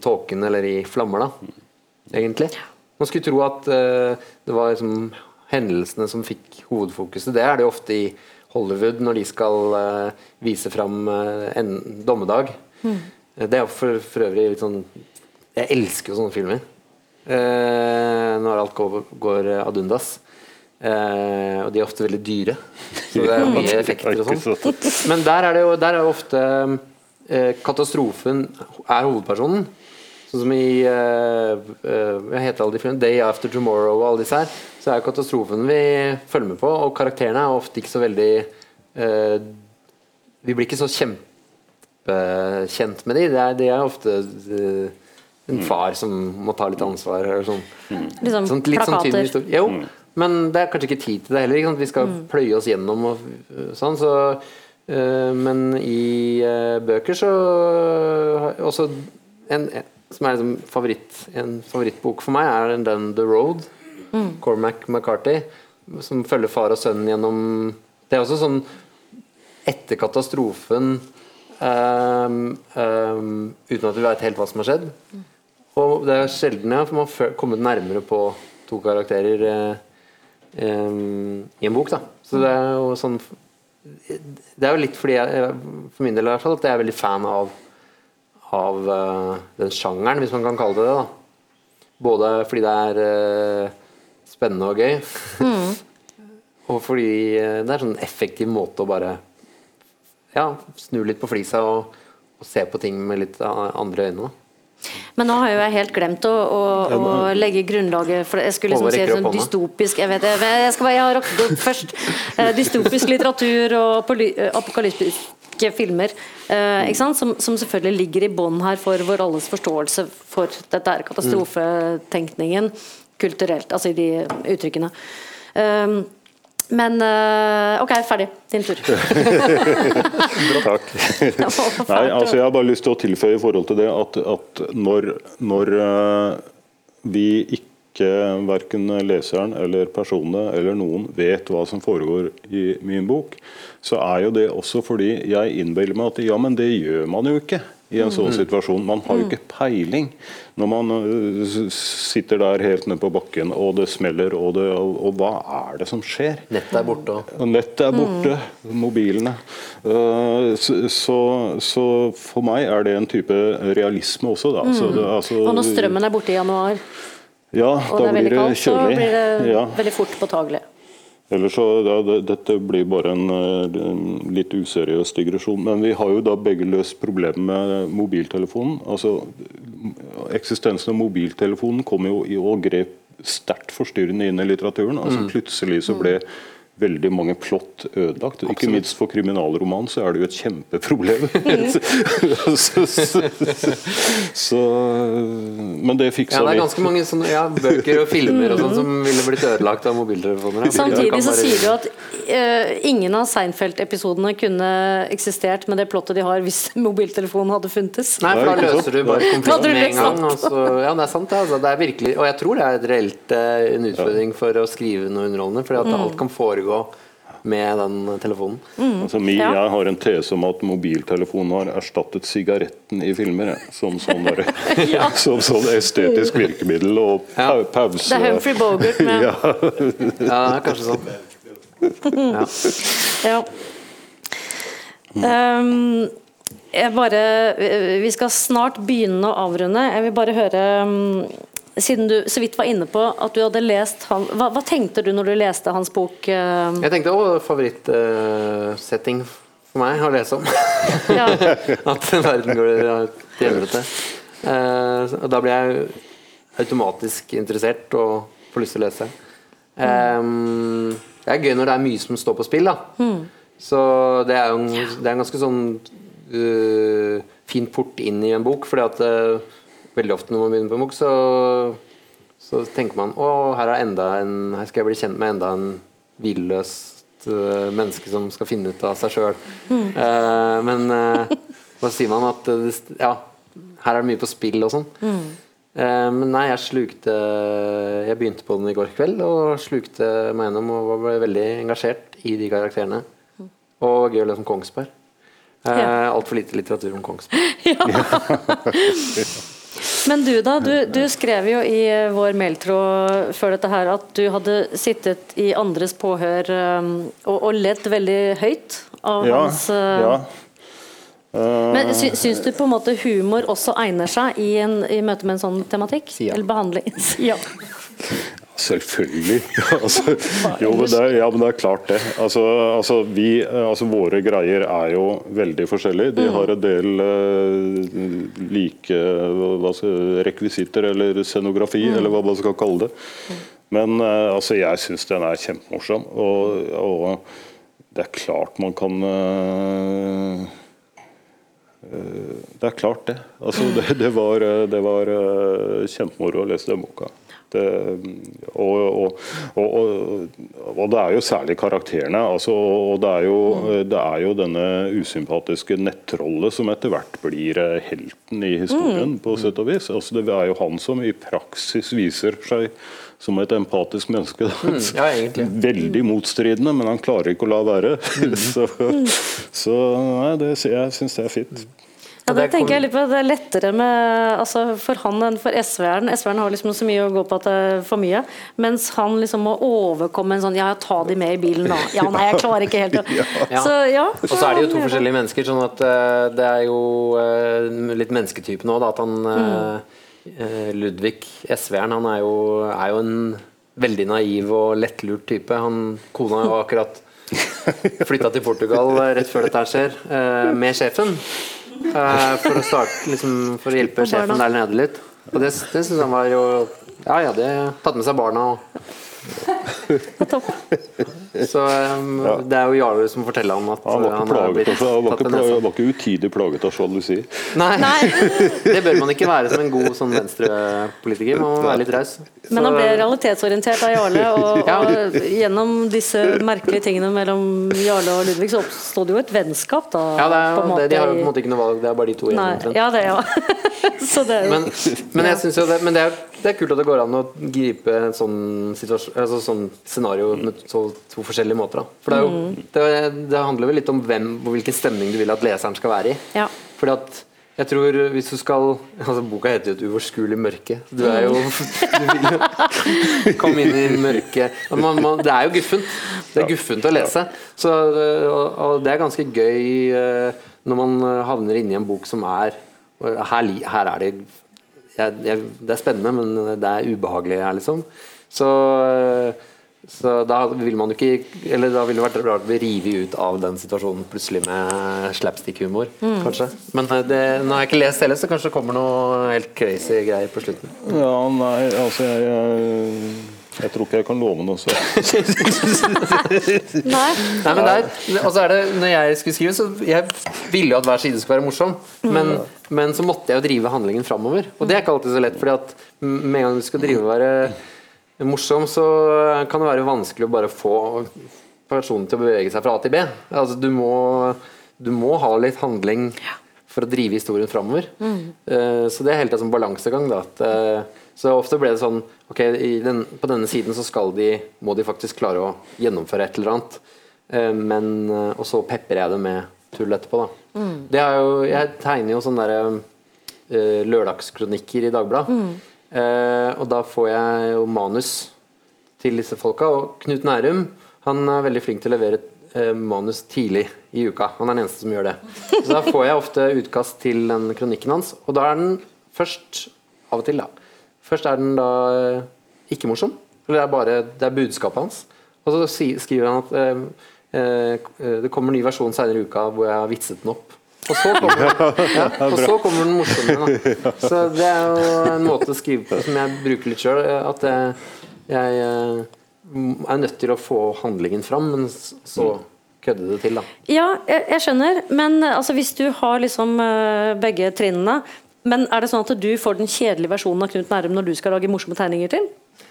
tåken eller i flammer, da. Egentlig. Man skulle tro at det var liksom hendelsene som fikk hovedfokuset. Det er det ofte i Hollywood når de skal vise fram en dommedag. Mm. Det er for, for øvrig litt sånn Jeg elsker jo sånne filmer. Eh, når alt går, går ad undas. Uh, og de er ofte veldig dyre, så det er mye effekter og sånn. Men der er det jo der er ofte uh, katastrofen er hovedpersonen. Sånn som i uh, uh, Jeg heter alle de filmene Day After Tomorrow og alle disse her. Så er katastrofen vi følger med på, og karakterene er ofte ikke så veldig uh, Vi blir ikke så kjempekjent med de. Det er, de er ofte en far som må ta litt ansvar. Sånn. Mm. Liksom sånn, litt sånn plakater. Sånn jo, mm. men det er kanskje ikke tid til det heller. Vi skal mm. pløye oss gjennom og sånn. Så, uh, men i uh, bøker så uh, også en, en, som er liksom favoritt, en favorittbok for meg, er den The Road. Mm. Cormac McCarthy. Som følger far og sønn gjennom Det er også sånn etter katastrofen um, um, uten at vi vet helt hva som har skjedd. Og det er sjelden jeg har kommet nærmere på to karakterer eh, um, i en bok. da. Så det er jo sånn Det er jo litt fordi jeg, for min del i hvert fall, at jeg er veldig fan av, av uh, den sjangeren, hvis man kan kalle det det. da. Både fordi det er uh, spennende og gøy, mm. og fordi uh, det er sånn effektiv måte å bare ja, snu litt på flisa og, og se på ting med litt andre øyne. da. Men nå har jo jeg helt glemt å, å, å legge grunnlaget for Jeg skulle liksom si sånn dystopisk Jeg vet det, jeg, skal, jeg har rakket opp først. Eh, dystopisk litteratur og eh, apokalyptiske filmer. Eh, som, som, selvfølgelig ligger i bånn her for vår alles forståelse for dette er katastrofetenkningen kulturelt, altså i de uttrykkene. Um, men uh, OK, ferdig. Din tur. Takk. Nei, altså Jeg har bare lyst til å tilføye i forhold til det at, at når, når uh, vi ikke verken leseren eller personene eller noen vet hva som foregår i min bok, så er jo det også fordi jeg innbiller meg at ja, men det gjør man jo ikke. i en sånn situasjon. Man har jo ikke peiling når man øh, sitter der helt nede på bakken og det smeller, og, det, og, og hva er det som skjer? Nettet er borte Nettet er borte, mobilene. Eh, Så, så, så for meg er det en type realisme også, da. Så det, altså, Og når strømmen er borte i januar, ja, og det da er blir det kaldt, så blir det Ja. veldig fort påtagelig. Ellers så, ja, det, Dette blir bare en, eh, en litt useriøs digresjon. Men vi har jo da begge løst problemet med mobiltelefonen. Altså, Eksistensen av mobiltelefonen kom jo i og grep sterkt forstyrrende inn i litteraturen. altså Plutselig så ble veldig mange plott ødelagt. Ikke minst for kriminalroman så er det jo et kjempeproblem. så, så, så, men det fiksa Ja, det er vi. ganske mange sånne, ja, bøker og filmer og sånn som ville blitt ødelagt av mobiltelefoner. ja. Samtidig så sier du at uh, ingen av Seinfeld-episodene kunne eksistert med det plottet de har hvis mobiltelefonen hadde funtes. Nei, for da løser du bare konflikten med en gang. Og ja, det er sant, det. Altså, det er virkelig, og jeg tror det er et reelt uh, en utfordring for å skrive noe underholdende. Fordi at alt kan foregå med den telefonen. Altså, min, Ja. Jeg har en tese om at mobiltelefonen har erstattet sigaretten i filmer. Som sånn, der, som sånn estetisk virkemiddel og Ja. pa pause. Det er Humphrey Bogart med Ja, Ja, det er kanskje sånn. Ja. Ja. Ehm, jeg bare Vi skal snart begynne å avrunde. Jeg vil bare høre um, Siden du så vidt var inne på at du hadde lest han Hva, hva tenkte du når du leste hans bok? Uh... Jeg tenkte òg favorittsetting for meg å lese om. ja. At verden går til helvete. Uh, og da blir jeg automatisk interessert og får lyst til å lese. Um, det er gøy når det er mye som står på spill, da. Så det er jo en, det er en ganske sånn uh, fin port inn i en bok, fordi at eh, veldig ofte når man begynner på MOOC, så, så tenker man å, her, er en, her skal jeg bli kjent med enda en hvilløst uh, menneske som skal finne ut av seg sjøl. men uh, hva sier man? At eh, ja, her er det mye på spill og sånn. Mm. men nei, jeg slukte Jeg begynte på den i går kveld og slukte meg gjennom og var- ble veldig engasjert i de karakterene. Og gøy å lese om Kongsberg. Eh, Ja. Altfor lite litteratur om Kongsberg. Men du da, du, du skrev jo i eh, vår mailtråd før dette her at du hadde sittet i andres påhør um, og, og ledd veldig høyt av ja, hans uh, ja. Eh, Men sy, syns du på en måte humor også egner seg i, en, i møte med en sånn tematikk? Ja. Eller behandling? Ja. Selvfølgelig. altså, jo, men det, ja, men det er klart det. Altså, altså, vi, altså, våre greier er jo veldig forskjellige. De har en del uh, like skal, rekvisitter eller scenografi, eller hva man skal kalle det. Men uh, altså, jeg syns den er kjempemorsom. Og, og det er klart man kan uh, Det er klart, det. Altså, det, det var, det var kjempemoro å lese den boka. Det, og, og, og, og, og det er jo særlig karakterene. Altså, og det er, jo, det er jo denne usympatiske nettrollet som etter hvert blir eh, helten i historien, på sett og vis. Altså, det er jo han som i praksis viser seg som et empatisk menneske. Mm, ja. Veldig motstridende, men han klarer ikke å la være. så så nei, det, jeg syns det er fint. Ja, det tenker jeg litt på. Det er lettere med, altså, for han enn for SV-eren. SV-eren har liksom så mye å gå på at det er for mye. Mens han liksom må overkomme en sånn Ja, ta de med i bilen, da. Ja, nei, jeg klarer ikke helt Ja. Så ja. Og så er det jo to forskjellige mennesker, sånn at eh, det er jo eh, litt mennesketypen da. At han eh, eh, Ludvig SV-eren, han er jo, er jo en veldig naiv og lettlurt type. Han Kona har jo akkurat flytta til Portugal rett før dette her skjer, med sjefen. Eh, for å starte liksom, For å hjelpe sjefen der nede litt. Og det, det syns han var jo Ja, ja, det tatt med seg barna og Topp. Så um, det er jo Jarle som forteller ham at Han var ikke, han plaget, blitt han var tatt ikke, nesa. plaget, var ikke utidig plaget av sjalusi. Nei, Nei. det bør man ikke være som en god sånn venstrepolitiker. Man må være litt raus. Men han ble realitetsorientert av Jarle, og, Ja. og gjennom disse merkelige tingene mellom Jarle og Ludvig, så oppstod det jo et vennskap, da. Ja, det er, på en jo det, de har på en måte ikke noe valg, det er bare de to igjen. Omtrent. ja, det, ja. Det jo Men, men jeg synes jo det, men det, er, det er kult at det går an å gripe en sånn, altså sånn scenario med så, to forskjellige måter. Da. For det, er jo, det, det handler vel litt om hvem og hvilken stemning du vil at leseren skal være i. Ja. Fordi at Jeg tror hvis du skal altså Boka heter jo 'Et uoverskuelig mørke'. Du er jo Du vil jo komme inn i mørket. Man, man, det er jo guffent. Det er guffent å lese. Så, og, og det er ganske gøy eh, når man havner inni en bok som er Her, her er det jeg, jeg, Det er spennende, men det er ubehagelig her, liksom. Så, så da vil man jo ikke Eller da ville det vært rart å bli revet ut av den situasjonen plutselig med slapstick-humor, kanskje. Men eh, det, nå har jeg ikke lest heller, så kanskje det kommer noe helt crazy greier på slutten. Ja, nei, altså jeg, jeg, jeg tror ikke jeg kan love noe så. Nei. Nei, men der, og så er det, når jeg skulle skrive, så jeg ville jo at hver side skulle være morsom, men, men så måtte jeg jo drive handlingen framover. Og det er ikke alltid så lett, fordi at med en gang du skal drive og være morsom, så kan det være vanskelig å bare få personen til å bevege seg fra A til B. Altså, du må, du må ha litt handling for å drive historien framover. Eh, så det er helt en sånn balansegang. Da, at, eh, så ofte ble det sånn Ok, i den, på denne siden så skal de, må de faktisk klare å gjennomføre et eller annet. Eh, men, eh, og så peprer jeg det med tull etterpå. Da. Det er jo, jeg tegner jo sånne der, eh, lørdagskronikker i Dagbladet. Eh, og da får jeg jo manus til disse folka. Og Knut Nærum han er veldig flink til å levere eh, manus tidlig i uka. Han er den eneste som gjør det. Så da får jeg ofte utkast til den kronikken hans, og da er den først Av og til, da. Først er den da eh, ikke morsom. Eller det er bare det er budskapet hans. Og så skriver han at eh, eh, det kommer en ny versjon senere i uka hvor jeg har vitset den opp. Og så kommer, ja, og så kommer den morsomme. Da. Så det er jo en måte å skrive på som jeg bruker litt sjøl. At jeg, jeg eh, er nødt til å få handlingen fram, men så kødde det til, da. Ja, jeg, jeg skjønner, men altså, hvis du har liksom eh, begge trinnene Men er det sånn at du får den kjedelige versjonen av Knut Nærum når du skal lage morsomme tegninger til?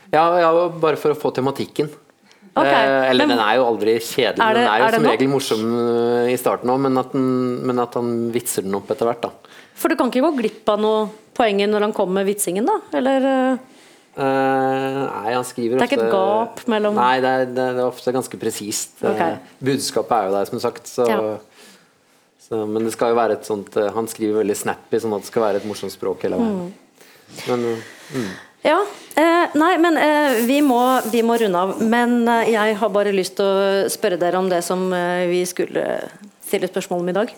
Ja, ja, bare for å få tematikken. Ok, eh, eller men- den er jo aldri kjedelig. Det- den er jo er som regel morsom eh, i starten òg, men, at men at han vitser den opp etter hvert, da. For du kan ikke gå glipp av noe poenget når han kommer med vitsingen, da? Eller eh, Eh, nei, han skriver ofte Det er ikke et gap mellom- Nei, det er, det er ofte ganske presist. Okay. Budskapet er jo der, som sagt. Så, Ja. så, men det skal jo være et sånt Han skriver veldig snappy, sånn at det skal være et morsomt språk hele veien. Mm. Men eh, Ja. Eh, nei, men eh, vi, må, vi må runde av. Men eh, jeg har bare lyst til å spørre dere om det som eh, vi skulle stille spørsmål om i dag.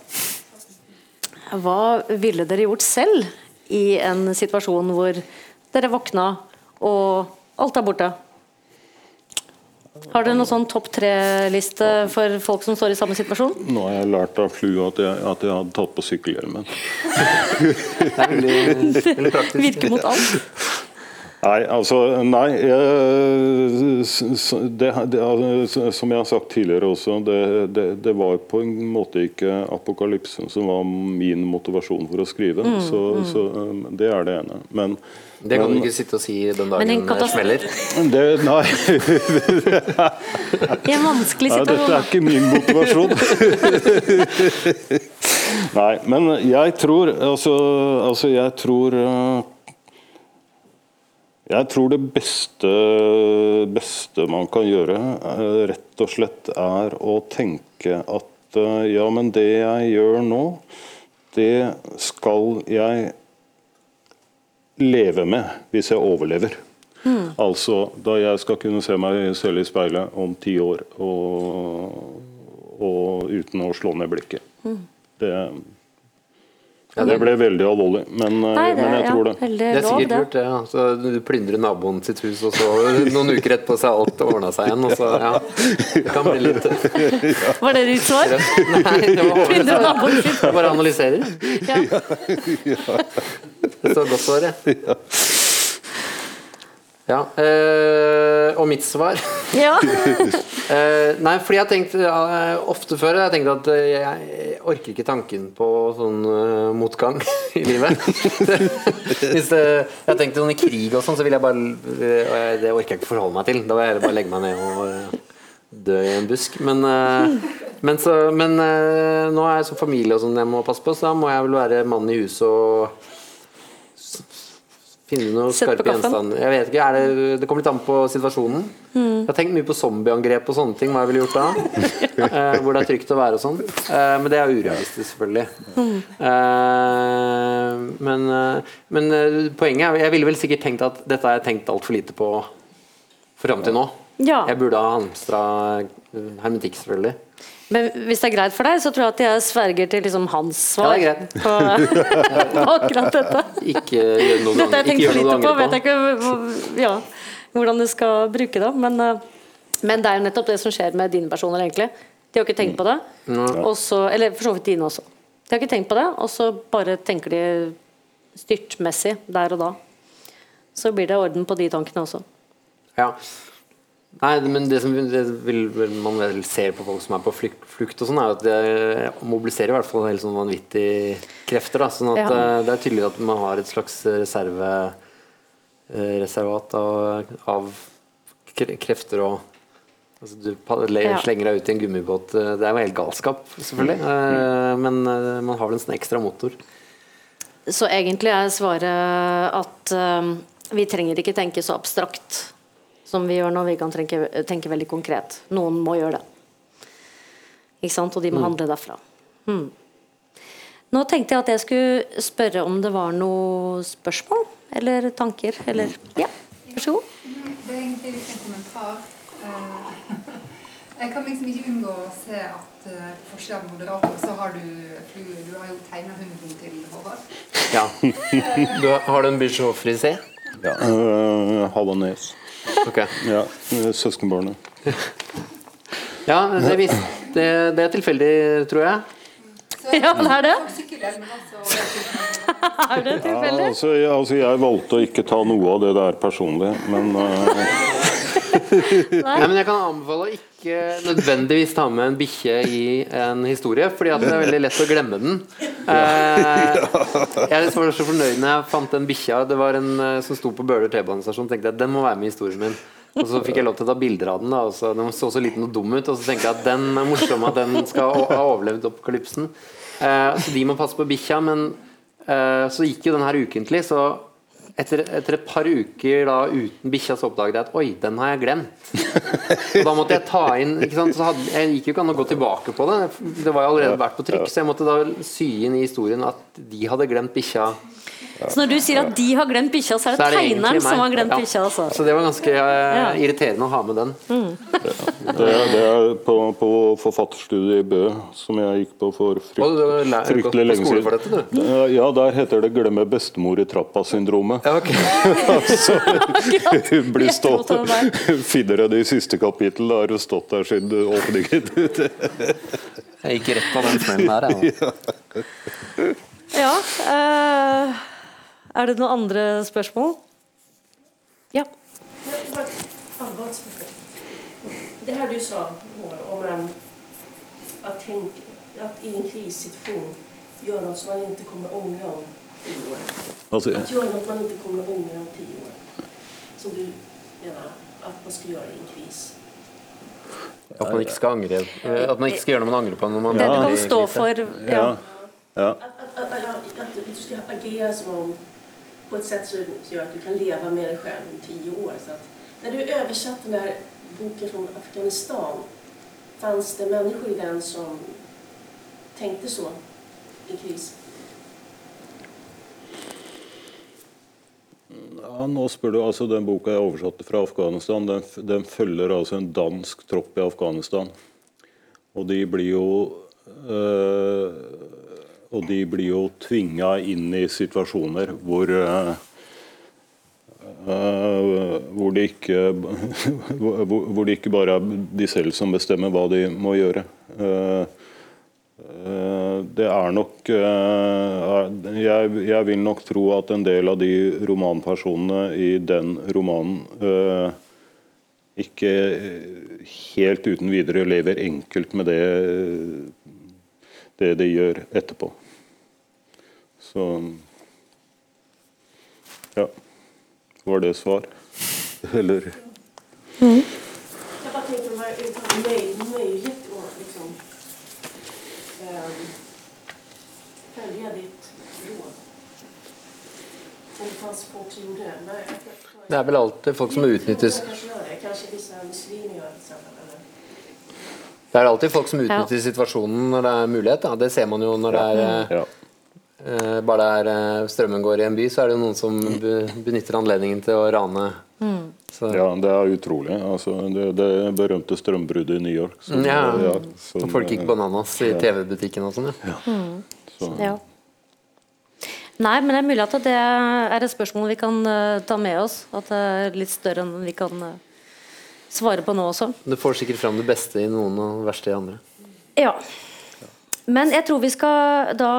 Hva ville dere gjort selv i en situasjon hvor dere våkna og alt er borte? Har dere noen sånn topp tre-liste for folk som står i samme situasjon? Nå har jeg lært av flua at jeg, at jeg hadde tatt på sykkelhjelmen. er. Virker mot alt? Nei, altså Nei. Det, det, altså, som jeg har sagt tidligere også, det, det, det var på en måte ikke apokalypsen som var min motivasjon for å skrive. så, så um, Det er det ene. Men, Det kan du ikke sitte og si den Men dagen en det smeller. det, Nei, I en vanskelig nei, dette er ikke min motivasjon. nei, men jeg tror Altså, altså jeg tror uh, Jeg tror det beste, beste man kan gjøre, eh, rett og slett er å tenke at eh, ja, men det jeg gjør nå, det skal jeg leve med hvis jeg overlever. Altså da jeg skal kunne se meg selv i speilet om ti år og, og uten å slå ned blikket. Det, det ble veldig alvorlig, men, eh, Nei, det, men jeg ja, tror det. Det er sikkert lurt, det. Ja. Så du plyndrer naboen sitt hus, og så noen uker etterpå så er alt ordna seg igjen. Og så, ja. Det kan bli litt Var det ditt svar? Nei, det var Plyndre naboen sin. Jeg bare analyserer. Ja. Det står godt svar, jeg. Ja. Eh, og mitt svar ja. Eh, nei, fordi jeg har tenkt eh, ofte før Jeg tenkte tenkt at eh, jeg orker ikke tanken på sånn motgang i livet. Hvis det, jeg tenkte tenkt sånn i krig og sånn, så vil jeg bare Det orker jeg ikke forholde meg til. Da vil jeg heller bare legge meg ned og dø i en busk. Men, men, så, men nå er jeg så familie og sånn jeg må passe på, så da må jeg vel være mann i huset og Finne noen skarpe gjenstander. Jeg vet ikke, er det, det kommer litt an på situasjonen. Jeg har tenkt mye på zombieangrep og sånne ting. Hva jeg ville gjort da? Eh, hvor det er trygt å være og sånn. Eh, men det er urealistisk, selvfølgelig. Eh, men eh, men eh, poenget er Jeg ville vel sikkert tenkt at dette har jeg tenkt altfor lite på fram til nå. Ja. Jeg burde ha hamstra hermetikk, selvfølgelig. Men hvis det er greit for deg, så tror jeg at jeg sverger til liksom hans svar. Ja, det er greit. På, på akkurat dette. Ikke gjør noe du Dette har jeg angrer- tenkt ikke for lite du på. angrer Vet jeg ikke ja, hvordan du skal bruke det. Men, eh, men det er jo nettopp det som skjer med dine personer, egentlig. De har ikke tenkt på det. Og så, eller for så vidt dine også. De har ikke tenkt på det, og så bare tenker de styrtmessig der og da. Så blir det orden på de tankene også. Ja. Nei, men det som det vil, man vel ser på folk som er på flukt, flukt og sånn, er at det mobiliserer i hvert fall helt sånn vanvittige krefter. Da. Sånn at Ja. eh, det er tydelig at man har et slags reserve eh, reservat av, av krefter og Altså, du slenger deg ut i en gummibåt. eh, Det er jo helt galskap, selvfølgelig. Mm. Men eh, man har vel en sånn ekstra motor. Så egentlig er svaret at eh, vi trenger ikke tenke så abstrakt som vi gjør nå. Vi kan tenke, tenke veldig konkret. Noen må gjøre det. Ikke sant? Og de må handle derfra. Hmm. Nå tenkte jeg at jeg skulle spørre om det var noe spørsmål eller tanker. Eller Ja, vær så god. Det er egentlig litt en kommentar. Eh, Jeg kan liksom ikke unngå å se at eh, på forskjell av moderater, så har du flue. Du har jo tegna hunden til Håvard. Ja. Du har, har du en Bijou-frisé? Ja. Uh, Havanes. Ok. Ja, eh, søskenbarnet. Ja, det, vis- det, det er tilfeldig, tror jeg. Ja, det er det. Også Er det Ja, tilfeldig? altså, jeg, altså, jeg valgte å ikke ta noe av det der personlig, men eh, Nei, men Jeg kan anbefale å ikke nødvendigvis ta med en bikkje i en historie, fordi at det er veldig lett å glemme den. Eh, jeg var så fornøyd når jeg fant den bikkja Det var en eh, som sto på Bøler T-banestasjon. tenkte jeg den må være med i historien min. Og så fikk jeg lov til å ta bilder av den. da og så, Den så så liten og dum ut. Og så tenkte jeg at den er morsom at den skal ha overlevd apokalypsen. Eh, så de må passe på bikkja. Men eh, så gikk jo den her ukentlig, så etter, etter et par uker da uten bikkja så oppdaget jeg at oi, den har jeg glemt. Og da måtte jeg ta inn? Så hadde, Jeg gikk jo ikke an å gå tilbake på det. Det var jo allerede vært på trykk, så jeg måtte da sy inn i historien at de hadde glemt bikkja. Så når du sier at de har glemt bikkja, så er Så det er det tegneren som har glemt Ja. bikkja? Altså. Så det var ganske uh, irriterende å ha med den. det, det er på, på forfatterstudiet i Bø, som jeg gikk på for frykt, fryktelig lenge siden. for dette, du? Eh, Ja, der heter det 'glemme bestemor i trappa'-syndromet. Ja, ok. Så hun blir den Finner jeg det i siste kapittel, da har hun stått der siden åpningen. Jeg gikk rett på den smellen der. Ja. Ja. eh, er det noen andre spørsmål? Ja. Det her du sa om at, tenke, at i en krisesituasjon göra något som man ikke kommer unge om ti år. Altså, Att göra något man ikke kommer ångra om ti år. Som du mener at man skal gjøre i en kris. At man ikke skal angre At man ikke skal gjøre noe man angrer på. Når man Det du kan i stå for. Ja. ja. ja. Att, att, att du skal agere som om, på ett sätt som gör att du kan leva med dig själv om tio år. Så att, när du översatte den där boken från Afghanistan, fanns det människor i den som tänkte så i kris? Ja, nå spør du, altså Den boka jeg oversatte fra Afghanistan, den, den følger altså en dansk tropp i Afghanistan. Og de blir jo øh, Og de blir jo tvinga inn i situasjoner hvor øh, hvor, det ikke, hvor, det ikke bare er de selv som bestemmer hva de må gjøre. Uh, uh, Det er nok jeg, jeg vil nok tro at en del av de romanpersonene i den romanen ikke helt uten videre lever enkelt med det, det de gjør etterpå. Så ja. Var det svar? Eller Jag bara tänkte om det var möj, möjligt att liksom, ehm, följa ditt råd. Om det fanns folk som gjorde det. Men jag- jag- Det er vel alltid folk som utnyttes Kanskje disse muslimene gjør det? Det er alltid folk som utnytter situasjonen når det er mulighet. Da. Det ser man jo når det er eh, Ja. uh, Bare det er eh, strømmen går i en by, så er det jo noen som be- benytter anledningen til å rane. Så, ja, det er utrolig. Altså, det, det berømte strømbruddet i New York. som- Ja. som, og folk gikk bananas i Ja. TV-butikken og sånn, ja. så- Ja. Nei, men det er mulig at det er et spørsmål vi kan ta med oss. At det er litt større enn vi kan svare på nå også. Du får sikkert fram det beste i noen og det verste i andre. Ja. Men jeg tror vi skal da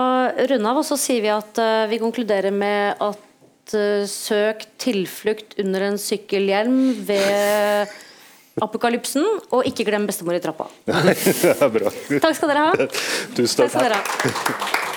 runde av, og så sier vi at uh, vi konkluderer med at uh, søk tilflukt under en sykkelhjelm ved apokalypsen, og ikke glem bestemor i trappa. det er bra. Takk skal dere ha. Tusen Takk takk. skal dere ha.